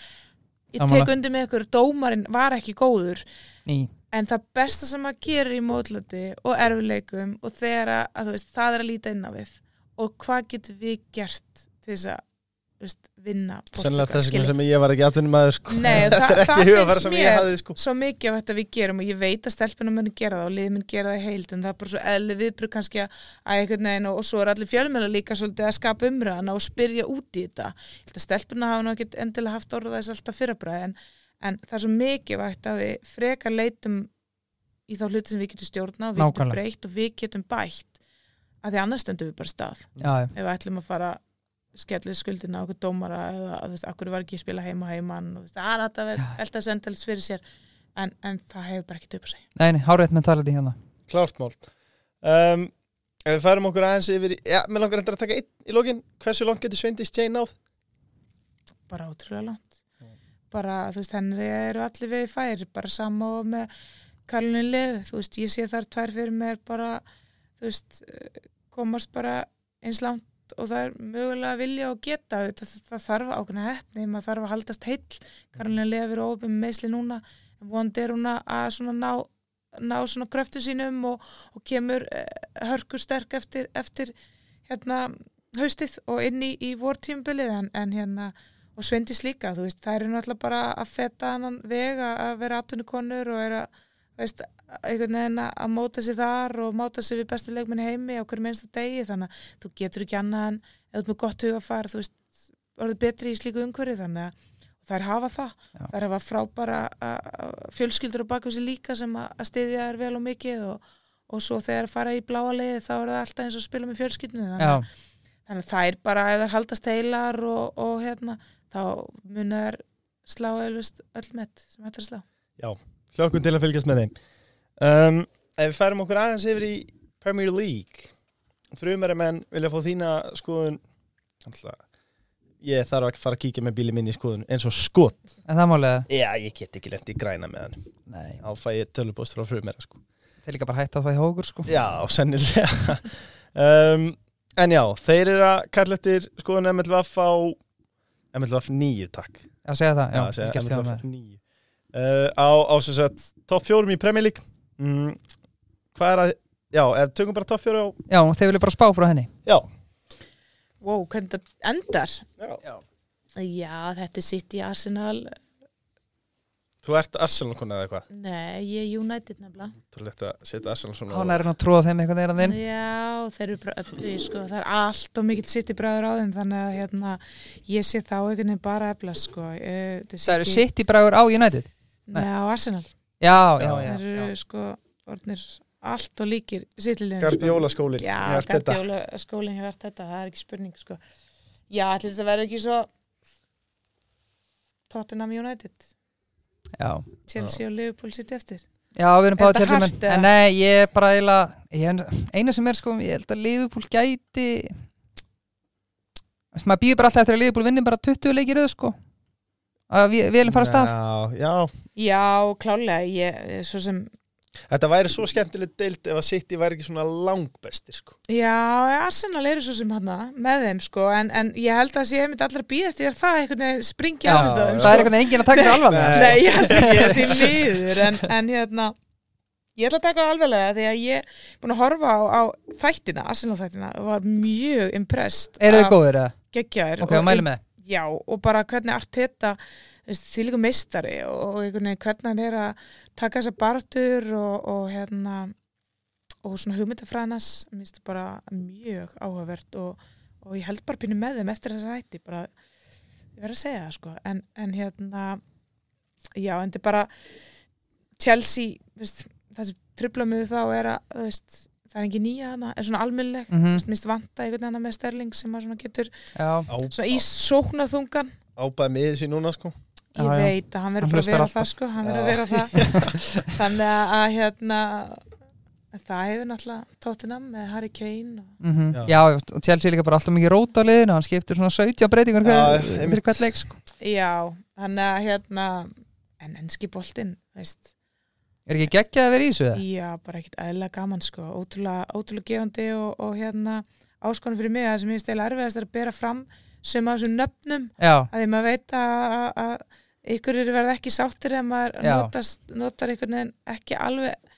C: ég tek undir með ykkur, dómarinn var ekki góður
B: Ný.
C: en það besta sem að gera í mótlati og erfileikum og þegar að, að þú veist, það er að líta inn á við. Og hvað getum við gert til þess að veist, vinna
A: Sennilega þess vegna sem ég var ekki atvinnum maður sko.
C: Nei,
A: Þetta
C: það-
A: er
C: það
A: ekki hugafara
C: finnst
A: sem
C: mér-
A: ég hafði sko.
C: svo mikið af þetta við gerum og ég veit að stelpunum muni gera það og liðið mun gera það í heild en það er bara svo eðli viðbrug kannski að að einhvern veginn og, og svo er allir fjölmjöla líka svolítið að skapa umræðana og spyrja út í þetta ég held að stelpuna hafa nú ekkert endilega haft orða þess alltaf fyrrabræð en, en það er svo mikið að við frekar leitum í þá hluti sem við getum stjórna og við getum breytt og við getum bætt að því annars stöndum við bara stað
B: Já, já.
C: ef við ætlum að fara skellið skuldina á okkur dómara eða að þú veist, akkur var ekki að spila heima heimann og þú veist, að þetta verð alltaf sendals fyrir sér. En, en það hefur bara ekki upp að segja
B: Nei, nei, hárétt mentality hérna.
A: Klárt mál. Um, Ef við færum okkur aðeins yfir í- Já, mér langar endur að taka einn í lokin. Hversu langt getur Sveindis Jane náð?
C: bara ótrúlega langt. Bara, þú veist, henni eru allir við fær bara sama og með Karlinu Lev, þú veist, ég sé þar tvær fyrir mér bara, þú veist eh, komast bara eins langt og það er mögulega vilja og geta það, það þarf ákveðna hefni maður þarf að haldast heill. Karlinu Lev er óöfum með meðsli núna en vonandi er hún að svona ná ná svona kröftu sínum og, og kemur uh, hörku sterk eftir, eftir hérna haustið og inn í, í vortímbilið en, en hérna og Svendis líka, þú veist, það eru náttúrulega bara að feta annan veg að vera atvinnukonur og er að, veist, einhvern veginn að móta sig þar og móta sig við bestu leikminni heimi á hverju minnsta degi, þannig að þú getur ekki annað en eða út með gott huga fara, þú veist, orðið betri í slíku umhverju, þannig að þær hafa það,
B: Já.
C: þær hafa frábara fjölskyldur baku sig líka sem að styðja þær vel og mikið og, og svo þegar fara í bláa leiði þá er það alltaf eins og að spila með fjölskyldinu þannig, þannig að þær bara ef þær haldast heilar og, og hérna þá munu þær slá elvist öll
A: um, Ef við færum okkur aðeins yfir í Premier League Frumæri menn vilja fá þína skoðun. Alltaf Ég þarf að fara að kíkja með bíli minni í skoðun eins og skot.
B: En það málega
A: Já, ég get ekki lent í græna með hann.
B: Nei,
A: Þá fæ ég tölupóst frá frumæri sko.
B: þeir líka bara hætta að í hókur sko.
A: Já, sennilega. Um, En já, þeir eru að kalla eftir skoðun MLVF á MLVF 9, takk.
B: Já, segja það, já,
A: Já, segja
B: ég gæti það með
A: 9 uh, Á, á sem sagt topp fjórum í Premier League mm, Hvað er að Já, eða tökum bara topp fjóru á
B: Já, þeir vilja bara spá frá henni.
A: Já,
C: wow, hvernig þetta endar?
A: Já.
C: já, þetta er sitt í Arsenal.
A: Þú ert Arsenal konar eða eitthvað?
C: Nei, ég er United nefnilega.
A: Þú ert að setja Arsenal svona
B: Hann er hann að tróða þeim eitthvað neira þinn.
C: Já, þeir eru bara öflugir sko. það er allt og mikill sitt í bræður á þeim þannig að hérna, ég sé þá einhvern veginn bara efla sko. Eh, þetta er
B: Það eru
C: City-
B: sitt í bræður á United?
C: Nei, á Arsenal
B: Já, já,
A: Já.
B: já,
C: þeir eru
B: já.
C: sko orðnir allt og líkir sittlilegin
A: Gardiola skólin
C: Já, Gardiola skólinn hefur verið þetta, það er ekki spurning sko. Já, allir þetta verður ekki svo Tottenham United
B: já
C: Chelsea og Liverpool sitt eftir
B: Já, við erum
C: Er
B: báðið
C: hart, eða?
B: En nei, ég er bara eiginlega ég, Eina sem er sko, ég held að Liverpool gæti maður býður bara alltaf eftir að Liverpool vinni bara 20 leikir auð sko að við, við erum fara að stað
A: Já, já,
C: Já, klálega, ég, svo sem
A: þetta væri svo skemmtilegt deild ef að City væri ekki svona langbestir sko.
C: Já, Arsenal eru svo sem hana með þeim sko, en, en ég held að sé einmitt allir að býða eftir það einhvern veginn springi
A: Já,
C: á þetta
A: já.
B: Það er einhvern veginn enginn að taka sér alvarlega
A: Nei.
B: sko.
C: Nei, ég held ekki, því miður en, en hérna ég ætla að taka það alveglega því að ég er búin að horfa á, á þættina, Arsenal þættina og var mjög impressed
B: Eru þið
C: af
B: góðir eða?
C: geggjaðir
B: Ok, mæli með
C: Já, og bara hvernig Arteta líka meistari og, og hvernig hann er að taka þessar bartur og, og hérna og svona hugmyndafræðinas það bara mjög áhugavert og, og ég held bara pínu með þeim eftir þess að hætti bara, ég verð að segja það sko. En, en hérna já, en þetta er bara Chelsea, veist, það sem mig við þá er að, veist það er ekki nýja hana, er svona almennleg mm. -hmm. minnst vanta einhvern veginn með Sterling sem að svona getur
B: Já,
C: svona í sóknaþungan
A: ábæði miðið sín núna sko
C: ég
B: Já,
C: veit að hann
B: Hann
C: verður bara að vera
B: alltaf.
C: það sko hann verður að vera það þannig að, hérna það hefur náttúrulega Tottenham með Harry Kane og
B: mhm.
A: Já.
B: já, og Chelsea er líka bara alltaf mikið rót á liðinu hann skiptir svona 17 breytingar fyrir hvert leik sko.
C: já, þannig að hérna en enski boltinn, veist
B: Er ekki geggjað að vera í þessu það?
C: já, bara ekkit eðlilega gaman sko. Ótrúlega, ótrúlega gefandi og, og hérna áskonum fyrir mig að það sem ég stela erfiðast er að bera fram sem að þessum nöfnum.
B: Já,
C: að því maður veit að, að, ykkur eru verið ekki sáttir ef maður notast, notar einhvern veginn ekki alveg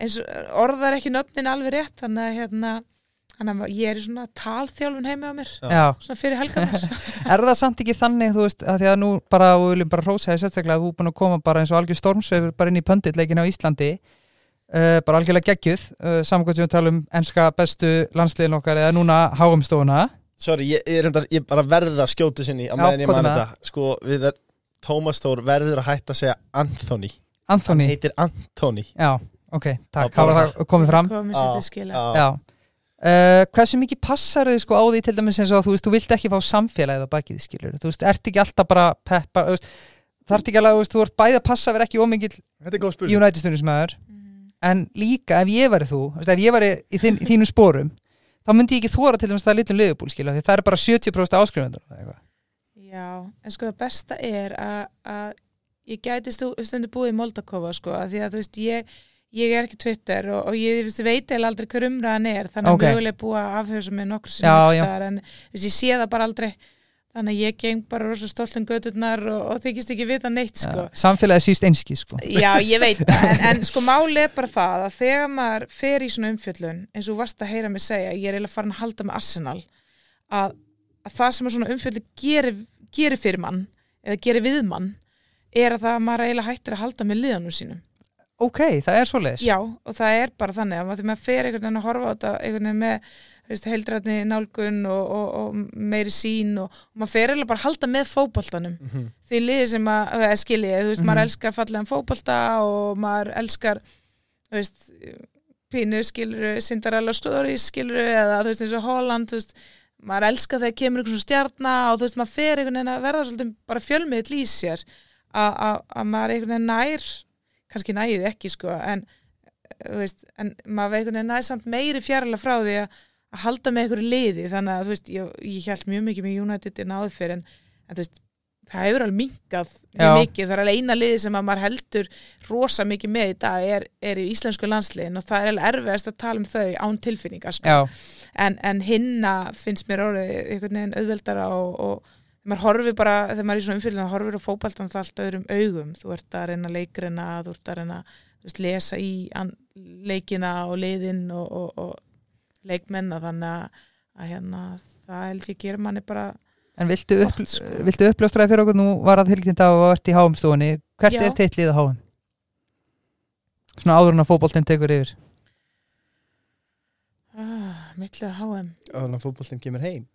C: eins og orðar ekki nöfnin alveg rétt þannig að hérna þannig að ég er í svona talþjálfun heimi á mér
A: Já.
C: svona fyrir helgarnar.
B: Er það samt ekki þannig, þú veist, að því að nú bara, og við viljum bara hrósa því sérstaklega að þú er búin að koma bara eins og algjör stormsveifur bara inn í pönditleikin á Íslandi uh, bara algjörlega geggjuð uh, samankvæmt sem við talum enska bestu landsliðin okkar eða núna háumstofuna.
A: Sorry, ég, ég, ég bara verða að skjóta sinni á meðan ég
B: komdu
A: man
B: með
A: þetta. Sko, við Tómas Þór verður að hætta að segja Anthony.
B: Anthony,
A: Hann heitir Anthony.
B: Já, ok, takk, þá var það komið fram.
C: Komið sér til skila.
A: Já.
B: Uh, hversu mikið passar þau sko á því til dæmis eins og að þú veist, þú vilt ekki fá samfélagið á bakið skilur, þú veist, ert ekki alltaf bara peppa, þú veist, þarf ekki alveg, þú veist, þú ert bæði að passa vera ekki ómikið
A: Þetta er góð spurning.
B: United stundismæður,
C: Mhm.
B: en líka ef ég væri þú, þú veist, ef ég væri í, þín, í þínum sporum, þá myndi ég ekki þóra til dæmis það litlum liðbúl, skilur, því það er bara 70% áskrifundur
C: já, en sko það besta er að, að ég gæti stu- stundu búið í Moldakova sko, að því að þú veist ég ég er ekki Twitter og, og ég veit eða aldrei hver umræðan er þannig
B: Ok.
C: að mögulega búið að afhjósa mig nokkur sem staðar, en veist, ég sé það bara aldrei þannig að ég geng bara rosa stolt um göturnar og, og þykist ekki vita neitt sko.
B: samfélagið síst einski, sko
C: Já, ég veit það, en, en sko máli er bara það að þegar maður fer í svona umfjöllun eins og þú varst að heyra mig segja, ég er eiginlega farin að halda með Arsenal að, að það sem svona umfjöllun gerir, gerir fyrir mann eða gerir við mann er að það að maður eiginlega hættir að halda með liðanum sínum
B: ok, það er svoleiðis
C: Já, og það er bara þannig að maður, fer einhvern veginn að horfa á þetta einhvern veginn með heildrætni nálgun og, og, og meiri sín og, og maður fer eiginlega bara að halda með fótboltanum
A: Mhm.
C: því liði sem að, það er skiljið, þú veist,
B: Mhm.
C: maður elskar fallegan fótbolta og maður elskar, þú veist, pínu skiluru, Cinderella Stories skiluru eða þú veist eins og Holland, þú veist, maður elskar þegar kemur einhvern svona stjarna og þú veist, maður fer einhvern veginn að verða svolítið bara að- að að maður einhvern veginn nær, kannski næði ekki sko, en þú veist, en maður nær samt meiri fjarlæg frá því að að halda með einhverju liði, þannig að veist, ég, ég held mjög mikið með United en áður fyrir en, en veist, það hefur alveg minkað mjög mikið, það er alveg eina liði sem að maður heldur rosa mikið með í dag er, er í íslensku landsliðin og það er alveg erfiðast að tala um þau án tilfinningar sko. en, en hinna finnst mér orðið einhvern veginn auðveldara og, og maður horfir bara, þegar maður er í svona umfylgna horfir á fótbaltan það allt öðrum augum. Þú ert að reyna leikrina, þú ert að reyna þú veist, lesa í leikina og liðin og, og, og leikmenna þannig að, að hérna, það held ég gerir manni bara
B: en viltu, upp,
C: sko.
B: viltu uppljóstraði fyrir okkur? Nú var að að þú ert í háumstofunni. Hvert
C: Já.
B: er þitt lið á háum? Svona áður en að fótboltinn tekur yfir.
C: Ah, mittlið HM
A: Þannig að fótboltinn kemur heim.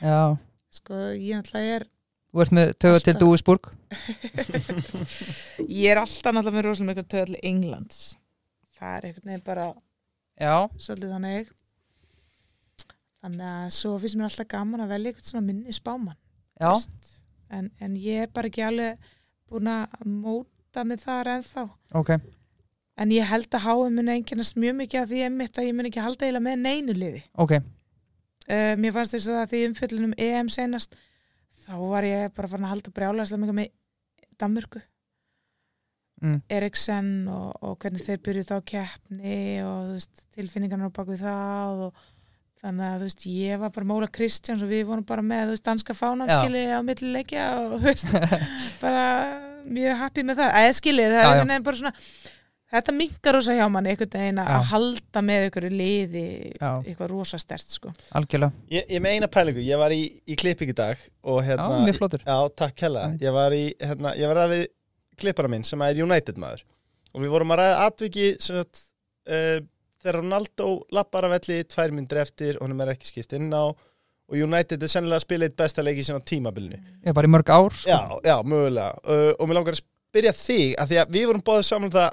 B: Já,
C: sko, ég náttúrulega er
B: þú ert með töga til. Dúisburg
C: ég er alltaf náttúrulega með rosalega mikið töðal Englands. Það er einhvern veginn bara
B: Já,
C: svolítið þannig. Þannig að svo finnst mér alltaf gaman að velja eitthvað svona minni spáman en, en ég er bara ekki alveg búin að móta mig þar ennþá.
B: Ok.
C: En ég held að HM muni einkennast mjög mikið að því einmitt að ég mun ekki halda eiginlega með neinu liði.
B: Ok,
C: uh, mér fannst þess að því umfyllunum EM senast þá var ég bara farin að halda brjálæslega mikið með Danmörku
B: mm.
C: Eriksen og, og hvernig þeir byrjuð þá keppni og veist, tilfinningarnar á bakvið það og þannig að þú veist, ég var bara Móla Kristjáns og við vorum bara með þú veist, danska fánanskili á millileikja og þú veist, bara mjög happy með það, eða skilið það
B: Já,
C: er
B: já.
C: bara svona þetta minkar rosa hjá manni einhvern veginn að
B: Já.
C: halda með ykkur liði
B: Já.
C: eitthvað rosa stert sko.
B: algjörlega,
A: Ég, ég með eina pælingu, ég var í, í klipping í dag og hérna
B: já, mjög flottur
A: Já, takk hella. Ég var í, hérna, ég var að við klippara minn sem er United maður og við vorum að ræða atviki sem að uh, þegar Ronaldo lappar af velli tvær myndir eftir, honum er ekki skipt inn á og United er sennilega að spila eitt besta leik í sinna tímabilinu.
B: er bara í mörg ár sko.
A: Já, já, mögulega. Uh, og mér langar að spyrja þig, að því að við vorum báðið saman um það,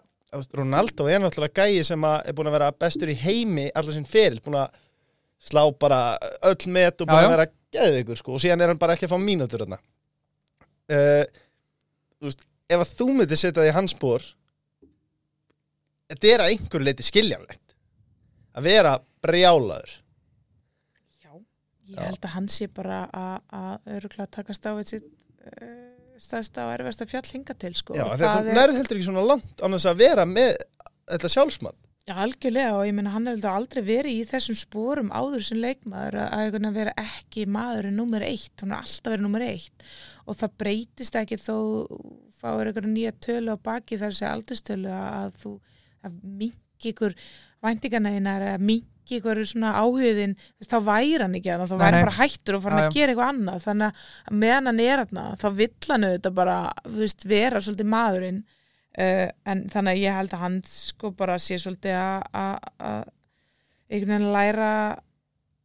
A: Ronaldo er náttúrulega gæi sem að er búin að vera bestur í heimi allar sinn feril, búin að slá bara öll met og búin
B: Já, já.
A: að vera geðveikur, sko, og síðan er hann bara ekki að fá mínútur þarna. Uh, þú veist, ef að þú myndir setja því hans spór, þetta er að einhverju leiti skiljanlegt. Að vera brjálaður.
C: Já, ég
A: Já.
C: held að hann sé bara að, að öruglega takast á við sitt uh, staðsta og erfasta fjall hinga til sko.
A: Já,
C: er-
A: nærið heldur ekki svona langt annars að vera með þetta sjálfsmann.
C: Já, algjörlega og ég meina hann hefur aldrei verið í þessum sporum áður sem leikmaður að, að vera ekki maðurinn nummer eitt, hann er alltaf verið nummer eitt og það breytist ekki þó fáir einhverja nýja tölu á baki þar sé aldurstölu að þú að mingi ykkur væntinganæðinar eða mingi ykkur svona áhugðin þá væri hann ekki að þá
B: Nei,
C: væri
B: nei.
C: bara hættur og farin
B: Já,
C: að gera eitthvað annað. Þannig að meðan hann er hann þá vill hann auðvitað bara veist, vera svolítið maðurinn uh, en þannig að ég held að hann sko bara sé svolítið að- að að einhvern veginn læra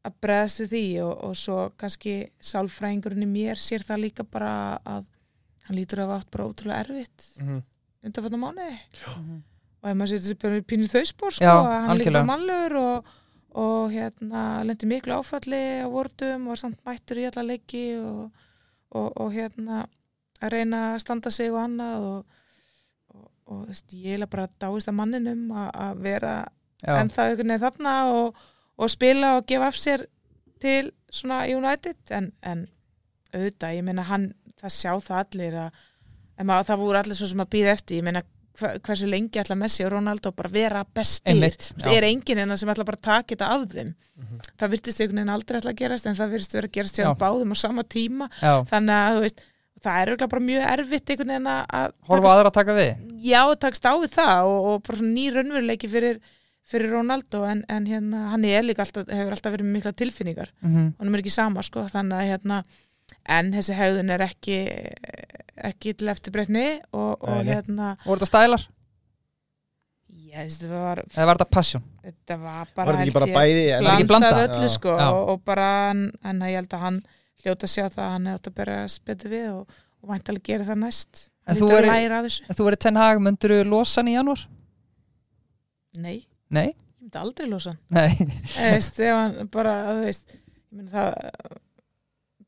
C: að breðast við því og, og svo kannski sálfræðingurinn í mér sér það líka bara að hann lítur að hafa átt bara ótrúlega erfitt
A: Mm
C: undanfatna mánuði.
B: Mhm.
C: og ef maður setur sér pínu þau spór sko,
B: Já,
C: að hann er líka mannlegur og, og hérna lendi miklu áfalli á vordum var samt mættur í alla leiki og, og, og hérna að reyna að standa sig og annað og, og, og veist, ég er bara dáist að manninum að, að vera ennþá einhvern veginn þarna og, og spila og gefa af sér til svona United. En, en auðvitað, ég meina hann það sjá það allir að það voru allir svo sem að býða eftir. Ég meina hversu lengi ætla Messi og Ronaldo bara vera bestir. Veist, er enginn enna sem ætla bara að taka þetta af þeim? Það virtist einhvern veginn aldrei ætla að gerast en það virtist vera að gerast hjá báðum á sama tíma.
B: Já,
C: þannig að þú veist, það er örugglega bara mjög erfitt einhvern veginn að-
B: horfa aðra að taka við?
C: Já, takst á við það og, og bara svona ný raunveruleiki fyrir, fyrir Ronaldo en, en hérna, hann er líka alltaf, hefur alltaf verið mikla tilfinningar.
B: Mm
C: hann er ekki sama sko, þannig að hérna en þessi hegðun er ekki ekki til eftirbreytni og, og
A: Nei, nei.
C: hérna
B: voru þetta stælar
C: yes, þetta var,
B: eða var þetta passion
C: þetta var
A: Var
C: bara
A: þetta ekki
C: held
A: bara
C: ég,
A: bæði? en-
B: Var ekki blanda?
C: öllu
A: Já.
C: sko
B: Já.
C: og, og bara en, en ég held að hann hljóta að sjá það að hann hefði átt að bera spytu við og, og væntalega gera það næst
B: En
C: hann
B: þú
C: lítur að
B: væri-
C: læra af þessu
B: ef þú verið Ten Hag, myndur þú losa hann í janúar?
C: nei,
B: nei,
C: ég myndi aldrei losa hann
B: nei,
C: Eða, veist, ef hann bara, þú veist ég meina það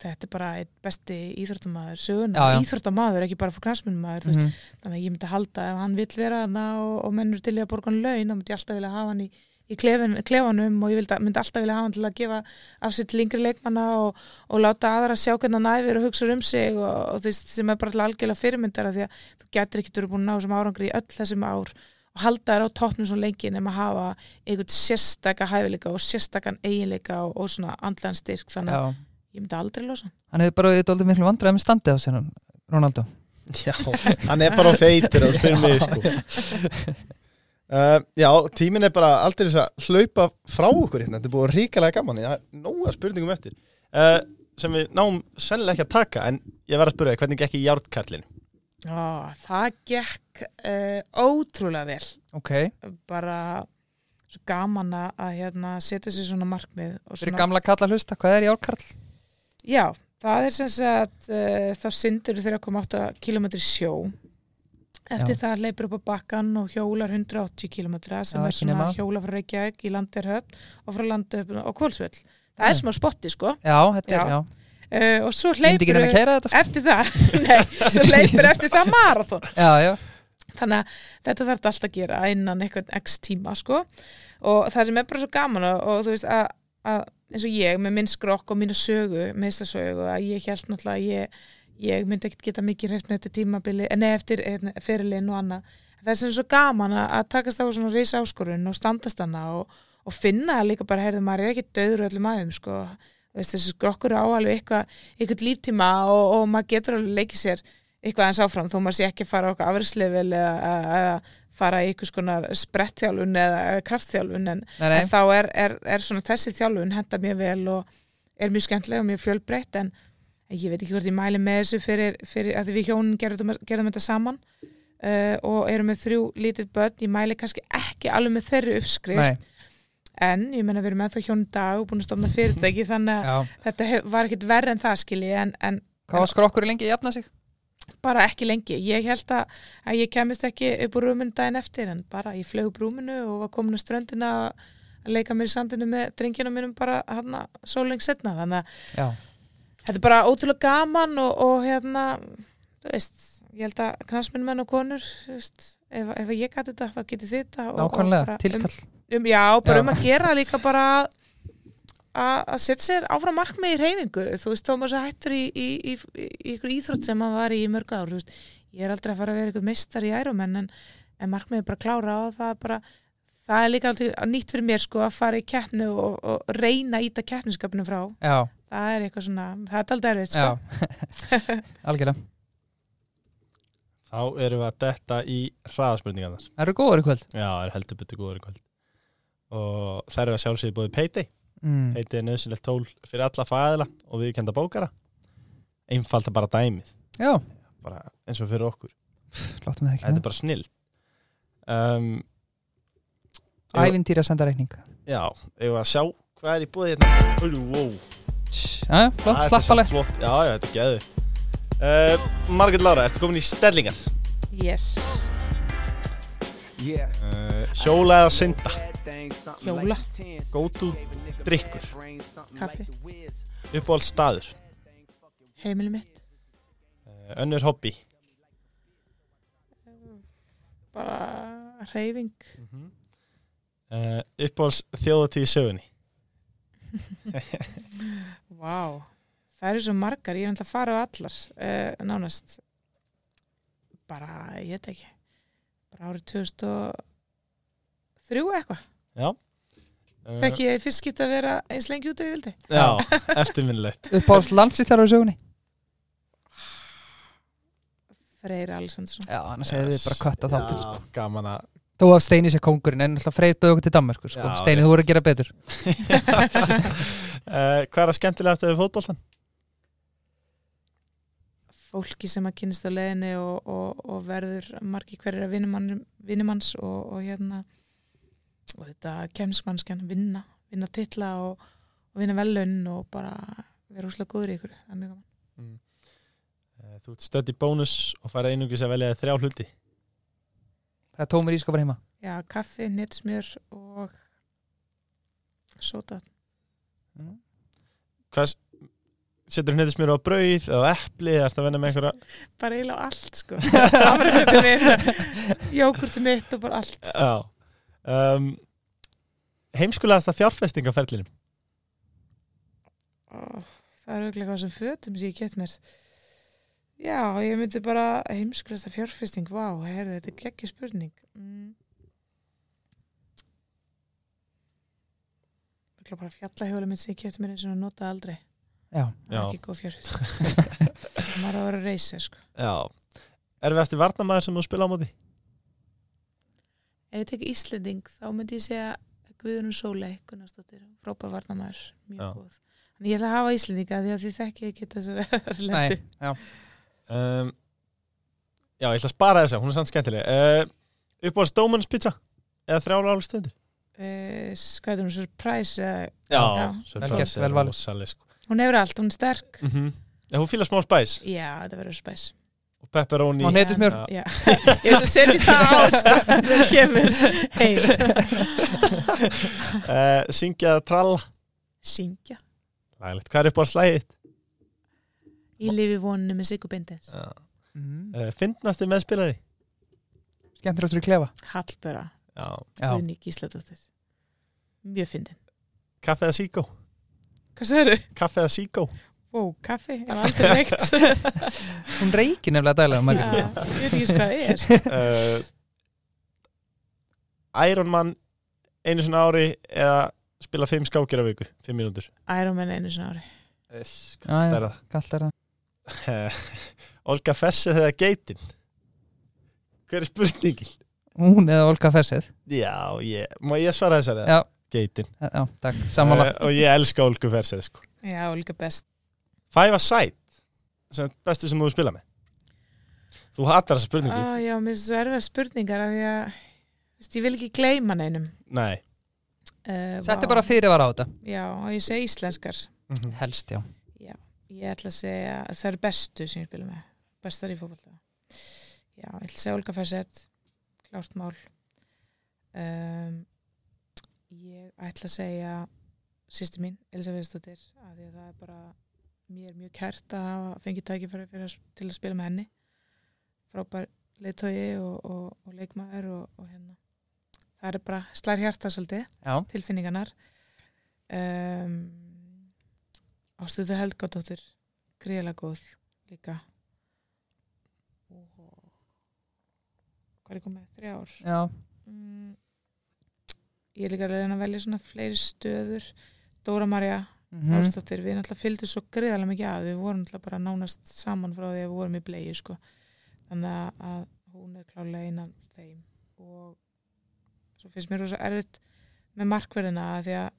C: þetta er bara besti íþróttamaður söguna, íþróttamaður, ekki bara fyrir kransminnmaður, mm
B: Mhm.
C: þannig að ég myndi halda ef hann vill vera þarna og, og mennur til í að borga hann laun, þá myndi ég alltaf vilja hafa hann í, í klefin, klefanum og ég myndi alltaf vilja hafa hann til að gefa af sér til yngri leikmanna og, og láta aðra sjá hvernig hann æfir og hugsa um sig og, og veist, sem er bara algjörlega fyrirmyndara því að þú getur ekki verið búin að ná þessum árangri í öll þessum ár og halda þér á toppnum svo lengi nema að hafa einhvern sérstaka hæfileika og sérstakan eiginleika og, og svona andlegan styrk. Þannig að ég myndi aldrei losa hann.
B: hann hefur bara eitthvað miklu vandræði með standið á sér hann, Ronaldo
A: Já, hann er bara feitur að spyrja mig sko. uh, Já, tíminn er bara aldrei þess að hlaupa frá okkur hérna, þetta er búið ríkalega gaman það er nóga spurningum eftir uh, sem við náum sennilega ekki að taka en ég verð að spyrja þig, hvernig gekk í járnkarlin
C: Ó, það gekk uh, ótrúlega vel
B: ok,
C: bara svo gaman að hérna, setja sér svona markmið og
B: fyrir
C: svona,
B: gamla kalla hlusta, hvað er járkarl?
C: Já, það er sem sagt uh, þá syndur 3,8 km sjó. Eftir
B: Já.
C: það leipur upp á bakkan og hjólar 180 km sem
B: Já,
C: er svona
B: nema.
C: hjóla frá Reykjavík í Landerhöfn og frá Landerhöfn og Kvölsvöll það er smá spotti sko.
B: Já, þetta er,
C: Já. uh, og svo
B: ég myndi ekki nefn að keira þetta sko.
C: eftir það nei, svo hleypur eftir það marathon.
B: já, já,
C: þannig að þetta þarf alltaf að gera innan einhvern x tíma sko. Og það sem er bara svo gaman og, og þú veist að, að eins og ég með minn skrokk og mínu sögu, meistasögu að ég held náttúrulega að ég, ég myndi ekkert geta mikið með þetta tímabili en eftir hérna, fyrirlin og annað. Það er sem svo gaman að, takast á svona risa áskorun og standast hana og, og finna það líka bara, heyrðu, maður er ekki döður öllum aðeim sko. Þessi skrokkur á alveg eitthvað, eitthvað líftíma og, og maður getur alveg leikið sér eitthvað eins áfram þó maður sé ekki fara okkar eða, eða fara í einhvers konar sprettþjálfun eða, kraftþjálfun en, en þá er, er, er svona þessi þjálfun henda mjög vel og er mjög skemmtileg og mjög fjölbreytt en ég veit ekki hvort ég mæli með þessu fyrir, fyrir að við hjónin gerðum, gerðum þetta saman uh, og erum með þrjú lítið börn, ég mæli kannski ekki alveg með þeirri uppskrift
B: nei,
C: en ég menna við erum með það hjónin í dag og búin að stofna fyrirtæki þannig að þetta var ekkit verri en það skilji en, en
B: Hvað var skrokkur lengi að jafna sig?
C: Bara ekki lengi. Ég held að, að ég kemist ekki upp úr rúminu daginn eftir en bara ég flög upp rúminu og var komin á ströndina að leika mér í sandinu með drengina mínum bara hann sóleng setna þannig að
B: Já,
C: þetta er bara ótrúlega gaman og, og hérna þú veist, ég held að knasminn menn og konur þú veist, ef, ef ég gæti þetta þá getið þið þetta
B: nákvæmlega,
C: bara
B: tilkall
C: um, um, Já, bara
B: Já.
C: um að gera líka bara að- að setja sér áfram markmið í reyfingu þú veist, svo hættur í, í, í, í, í ykkur íþrótt sem maður var í í mörg ár þú veist, ég er aldrei að fara að vera ykkur mistar í ærumenn en, en markmið er bara að klára og það er bara það er líka nýtt fyrir mér sko að fara í keppnu og, og reyna að íta keppniskapinu frá
B: Já,
C: það er eitthvað svona, það er aldrei erfitt sko.
B: Algjörlega
A: Þá erum við að detta í hraðaspurningarnar.
B: Það eru góður í kvöld
A: Já, er heldur betur góður í kvöld. Og það eru að sjálfsögðu búið Payday.
B: Mm.
A: Er nöðsynlegt tól fyrir alla fæðila og viðkenda bókara. Einfalda bara dæmið.
B: Já,
A: Bara eins og fyrir okkur.
B: láttum við það
A: Þetta er
B: ekki
A: bara snill. Um,
B: Ævintýra senda reikning
A: já, ef við að sjá hvað er í búið hérna. Úlú, wow.
B: Já, flott,
A: Það
B: slappaleg
A: samt flott. Já, já, þetta er geðu. Uh, Margrét Lára, ertu komin í stellingar?
C: yes,
A: Uh, hjóla eða synda?
C: Hjóla.
A: Go to drikkur?
C: Kaffi.
A: Uppáhald staður?
C: heimili mitt
A: Uh, önnur hobby?
C: bara reyfing
A: Uh, uppáhalds þjóðatíð í sögunni?
C: Vá, það eru svo margar, ég er náttúrulega að fara á allar uh, nánast bara, ég veit ekki bara árið 2003 eitthvað
A: Já. Uh,
C: fekk ég fyrst skipt að vera eins lengi út og ég vildi
A: Já, eftirminnilegt.
B: Uppáhalds landsýttar á sögunni
C: Freyr Alessandsson
B: Já, annars hefði við bara kötta þáttur
A: Já, gaman að
B: Þó að Steini sé kongurinn en alltaf Freyr bauð okkur til Danmörkur sko.
A: Já,
B: Steini,
A: rétt.
B: þú voru að gera betur
A: uh, Hvað er að skemmtilega eftir fótboltan?
C: fólki sem að kynast á leiðinni og, og, og verður margi hverjir að vinnumanns og, og hérna og þetta kemsmannskjan vinna, vinna titla og, og vinna velun og bara vera úslega góður í ykkur það er mjög gaman
A: Uh, þú ert stödd í bónus og farið einungis að velja þrjá hluti.
B: Það er tómur ískapar heima
C: Já, kaffi, nýttsmjör og sóta.
A: Hvað setur hnettis mér á brauð eða epli eða ert að venna með einhverja?
C: Bara eiginlega á allt, sko. Afræðið mitt, og bara allt.
A: Já. Um, heimskulegasta fjárfestingaferlinum?
C: Ó, það er auðvitað hvað sem fötum sem ég get mér. Já, ég myndi bara heimskulasta fjárfesting, vá, heyrðu, þetta er geggja spurning. Mm. Örugglega bara fjallahjóla mitt sem ég get mér eins og nota aldrei.
B: Já,
C: Það er ekki góð fjárfesting. Maður á að vera reysir, sko.
A: Já. Er við eftir varnamæður sem þú spila á móti?
C: Ef ég tek Íslending, þá myndi ég segja Guðrún Sólei, Gunnarsdóttir, frábær varnamæður, mjög
A: Já.
C: góð. En ég ætla að hafa Íslendinga því að þið þekki ekki þessu
B: nei,
C: lendu.
B: já
A: Um, já, ég ætla að spara þessa, hún er samt skemmtileg. Uh, uppáhalds Dómanns pizza? Eða þrjála álega stundir?
C: Uh, hvað er hún, surprise? Uh,
A: Já,
C: Já.
A: rosaleg, sko.
C: hún hefur allt, hún er sterk.
A: mm Já, hún fýlar smá spæs
C: Já, þetta verður spæs.
A: Pepperoni
B: Og hnetusmjör.
C: Já, ég svo setið það á, sko, það kemur heim.
A: uh, Syngja eða tralla
C: Syngja.
A: Lægilegt, hvað er uppáhalds slæðið?
C: Í lifi voninu með Sigur Bindins.
A: Uh,
B: mm.
A: Fyndnasti meðspilari?
B: Skemmtir áttur í klefa.
A: Já,
C: Guðni Gísladóttir. Mjög fyndin.
A: Kaffe eða síkó?
C: Hvað sagður þú?
A: Kaffe eða síkó?
C: Ó, kaffi, ég hef aldrei reykt.
B: hún reykir nefnilega dælega
C: Já,
B: Margrét.
C: ég veit ekki hvað það er.
A: uh, Iron Man einu svona ári eða spila fimm skákir á viku, fimm mínútur
C: Iron Man einu sinna ári.
A: yes,
B: Já, já,
A: er
B: kallt er það
A: það Olga Fessið eða Geitin Hver er spurningin?
B: Hún eða Olga Fersið
A: Já, ég, má ég svara þessari?
B: Já,
A: Geitin
B: já, takk, sammála
A: Eh, Og ég elska Olga Fessið sko.
C: Já, líka best
A: Five a side sem er bestu sem þú spila með? Þú hatar þessa spurningu.
C: Ah, Já, mér finnst svo erfið spurningar af því að veist, ég vil ekki gleyma neinum.
A: Nei.
C: Uh,
B: er bara fyrirvara á þetta.
C: Já, og ég segi íslenskar.
A: Mhm.
B: Helst, já.
C: Ég ætla að segja að það eru bestu sem ég spila með Bestar í fótbolta. Já, ég ætla að segja Olga Fessett Klárt mál. Um, Ég ætla að segja sýsti mín, Elsa Viðstóttir af því að það er bara mér mjög kært að hafa fengið tækifæri til að spila með henni. Frábær leiðtogi og, og, og leikmaður og, og hérna. Það er bara slær hjarta svolítið
B: Já,
C: tilfinningarnar. Um, Ástuður Helgadóttir greiðlega góð líka. Og hvað er komið þrjá ár mm, ég er líka að reyna að velja svona fleiri stöður. Dóra Marja
B: mhm,
C: Ástóttir, við náttúrulega fylgdum svo greiðlega mikið að við vorum náttúrulega bara nánast saman frá því að við vorum í bleiðu sko. þannig að- hún er klálega einan þeim. Og svo finnst mér rosa erfitt með markverðina því að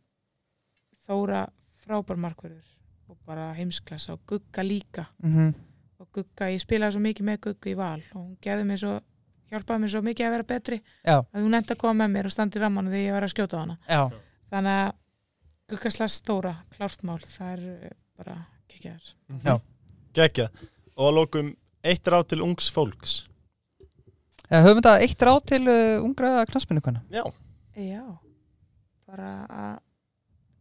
C: Þóra frábær markverður og bara heimsklassa og Gugga líka.
B: Mhm,
C: og Gugga, ég spilaði svo mikið með Gugga í val og hún gerði mér svo hjálpaði mér svo mikið að vera betri
B: já,
C: að hún enda að koma með mér og standi í ramman þegar ég var að skjóta á hana.
B: Já.
C: Þannig að Gugga slags Þóra, klárt mál það er eh, bara kekjaðar
B: Já.
A: Gekjað Og að lókum eitt ráð til ungs fólks.
B: Eh, Höfum þetta eitt ráð til uh, ungra knaspinnukana
A: Já.
C: Já, bara að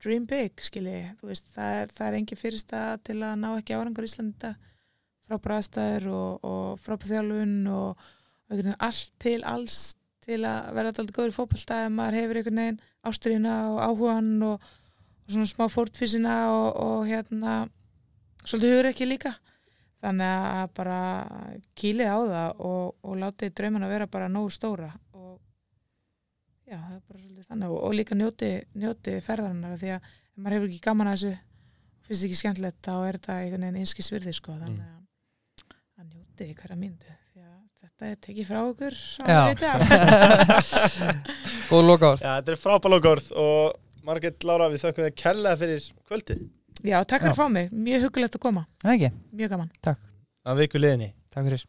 C: dream big, skilji þú veist, það er, það er engin fyrsta til að ná ekki árangur í Íslanda. Frá bræðstæður og, og frá þjálfun og, allt til alls til að vera alltaf góður í fótbolta ef maður hefur einhvern veginn ástriðina og áhugan og svona smá fórtfísina og, og hérna svolítið hugur ekki líka. Þannig að bara kýlið á það og, og látið drauman að vera bara nógu stóra og já, það er bara svolítið þannig. Og, og líka njóti, njóti ferðarinnar af því að ef maður hefur ekki gaman að þessu finnst ekki skemmtilegt, þá er þetta einhvern veginn einski svirði sko, þannig að að njóti hverja myndu því að þetta er tekið frá okkur á
B: Já. loka orð
A: Já, þetta er frábælókórð og Margrét Lára við þökkum þér kærlega fyrir kvöldið.
C: Já, takk fyrir að fá mig, mjög huggulegt að koma.
B: Það ekki,
C: mjög gaman.
A: Að viku liðinni.
B: Takk fyrir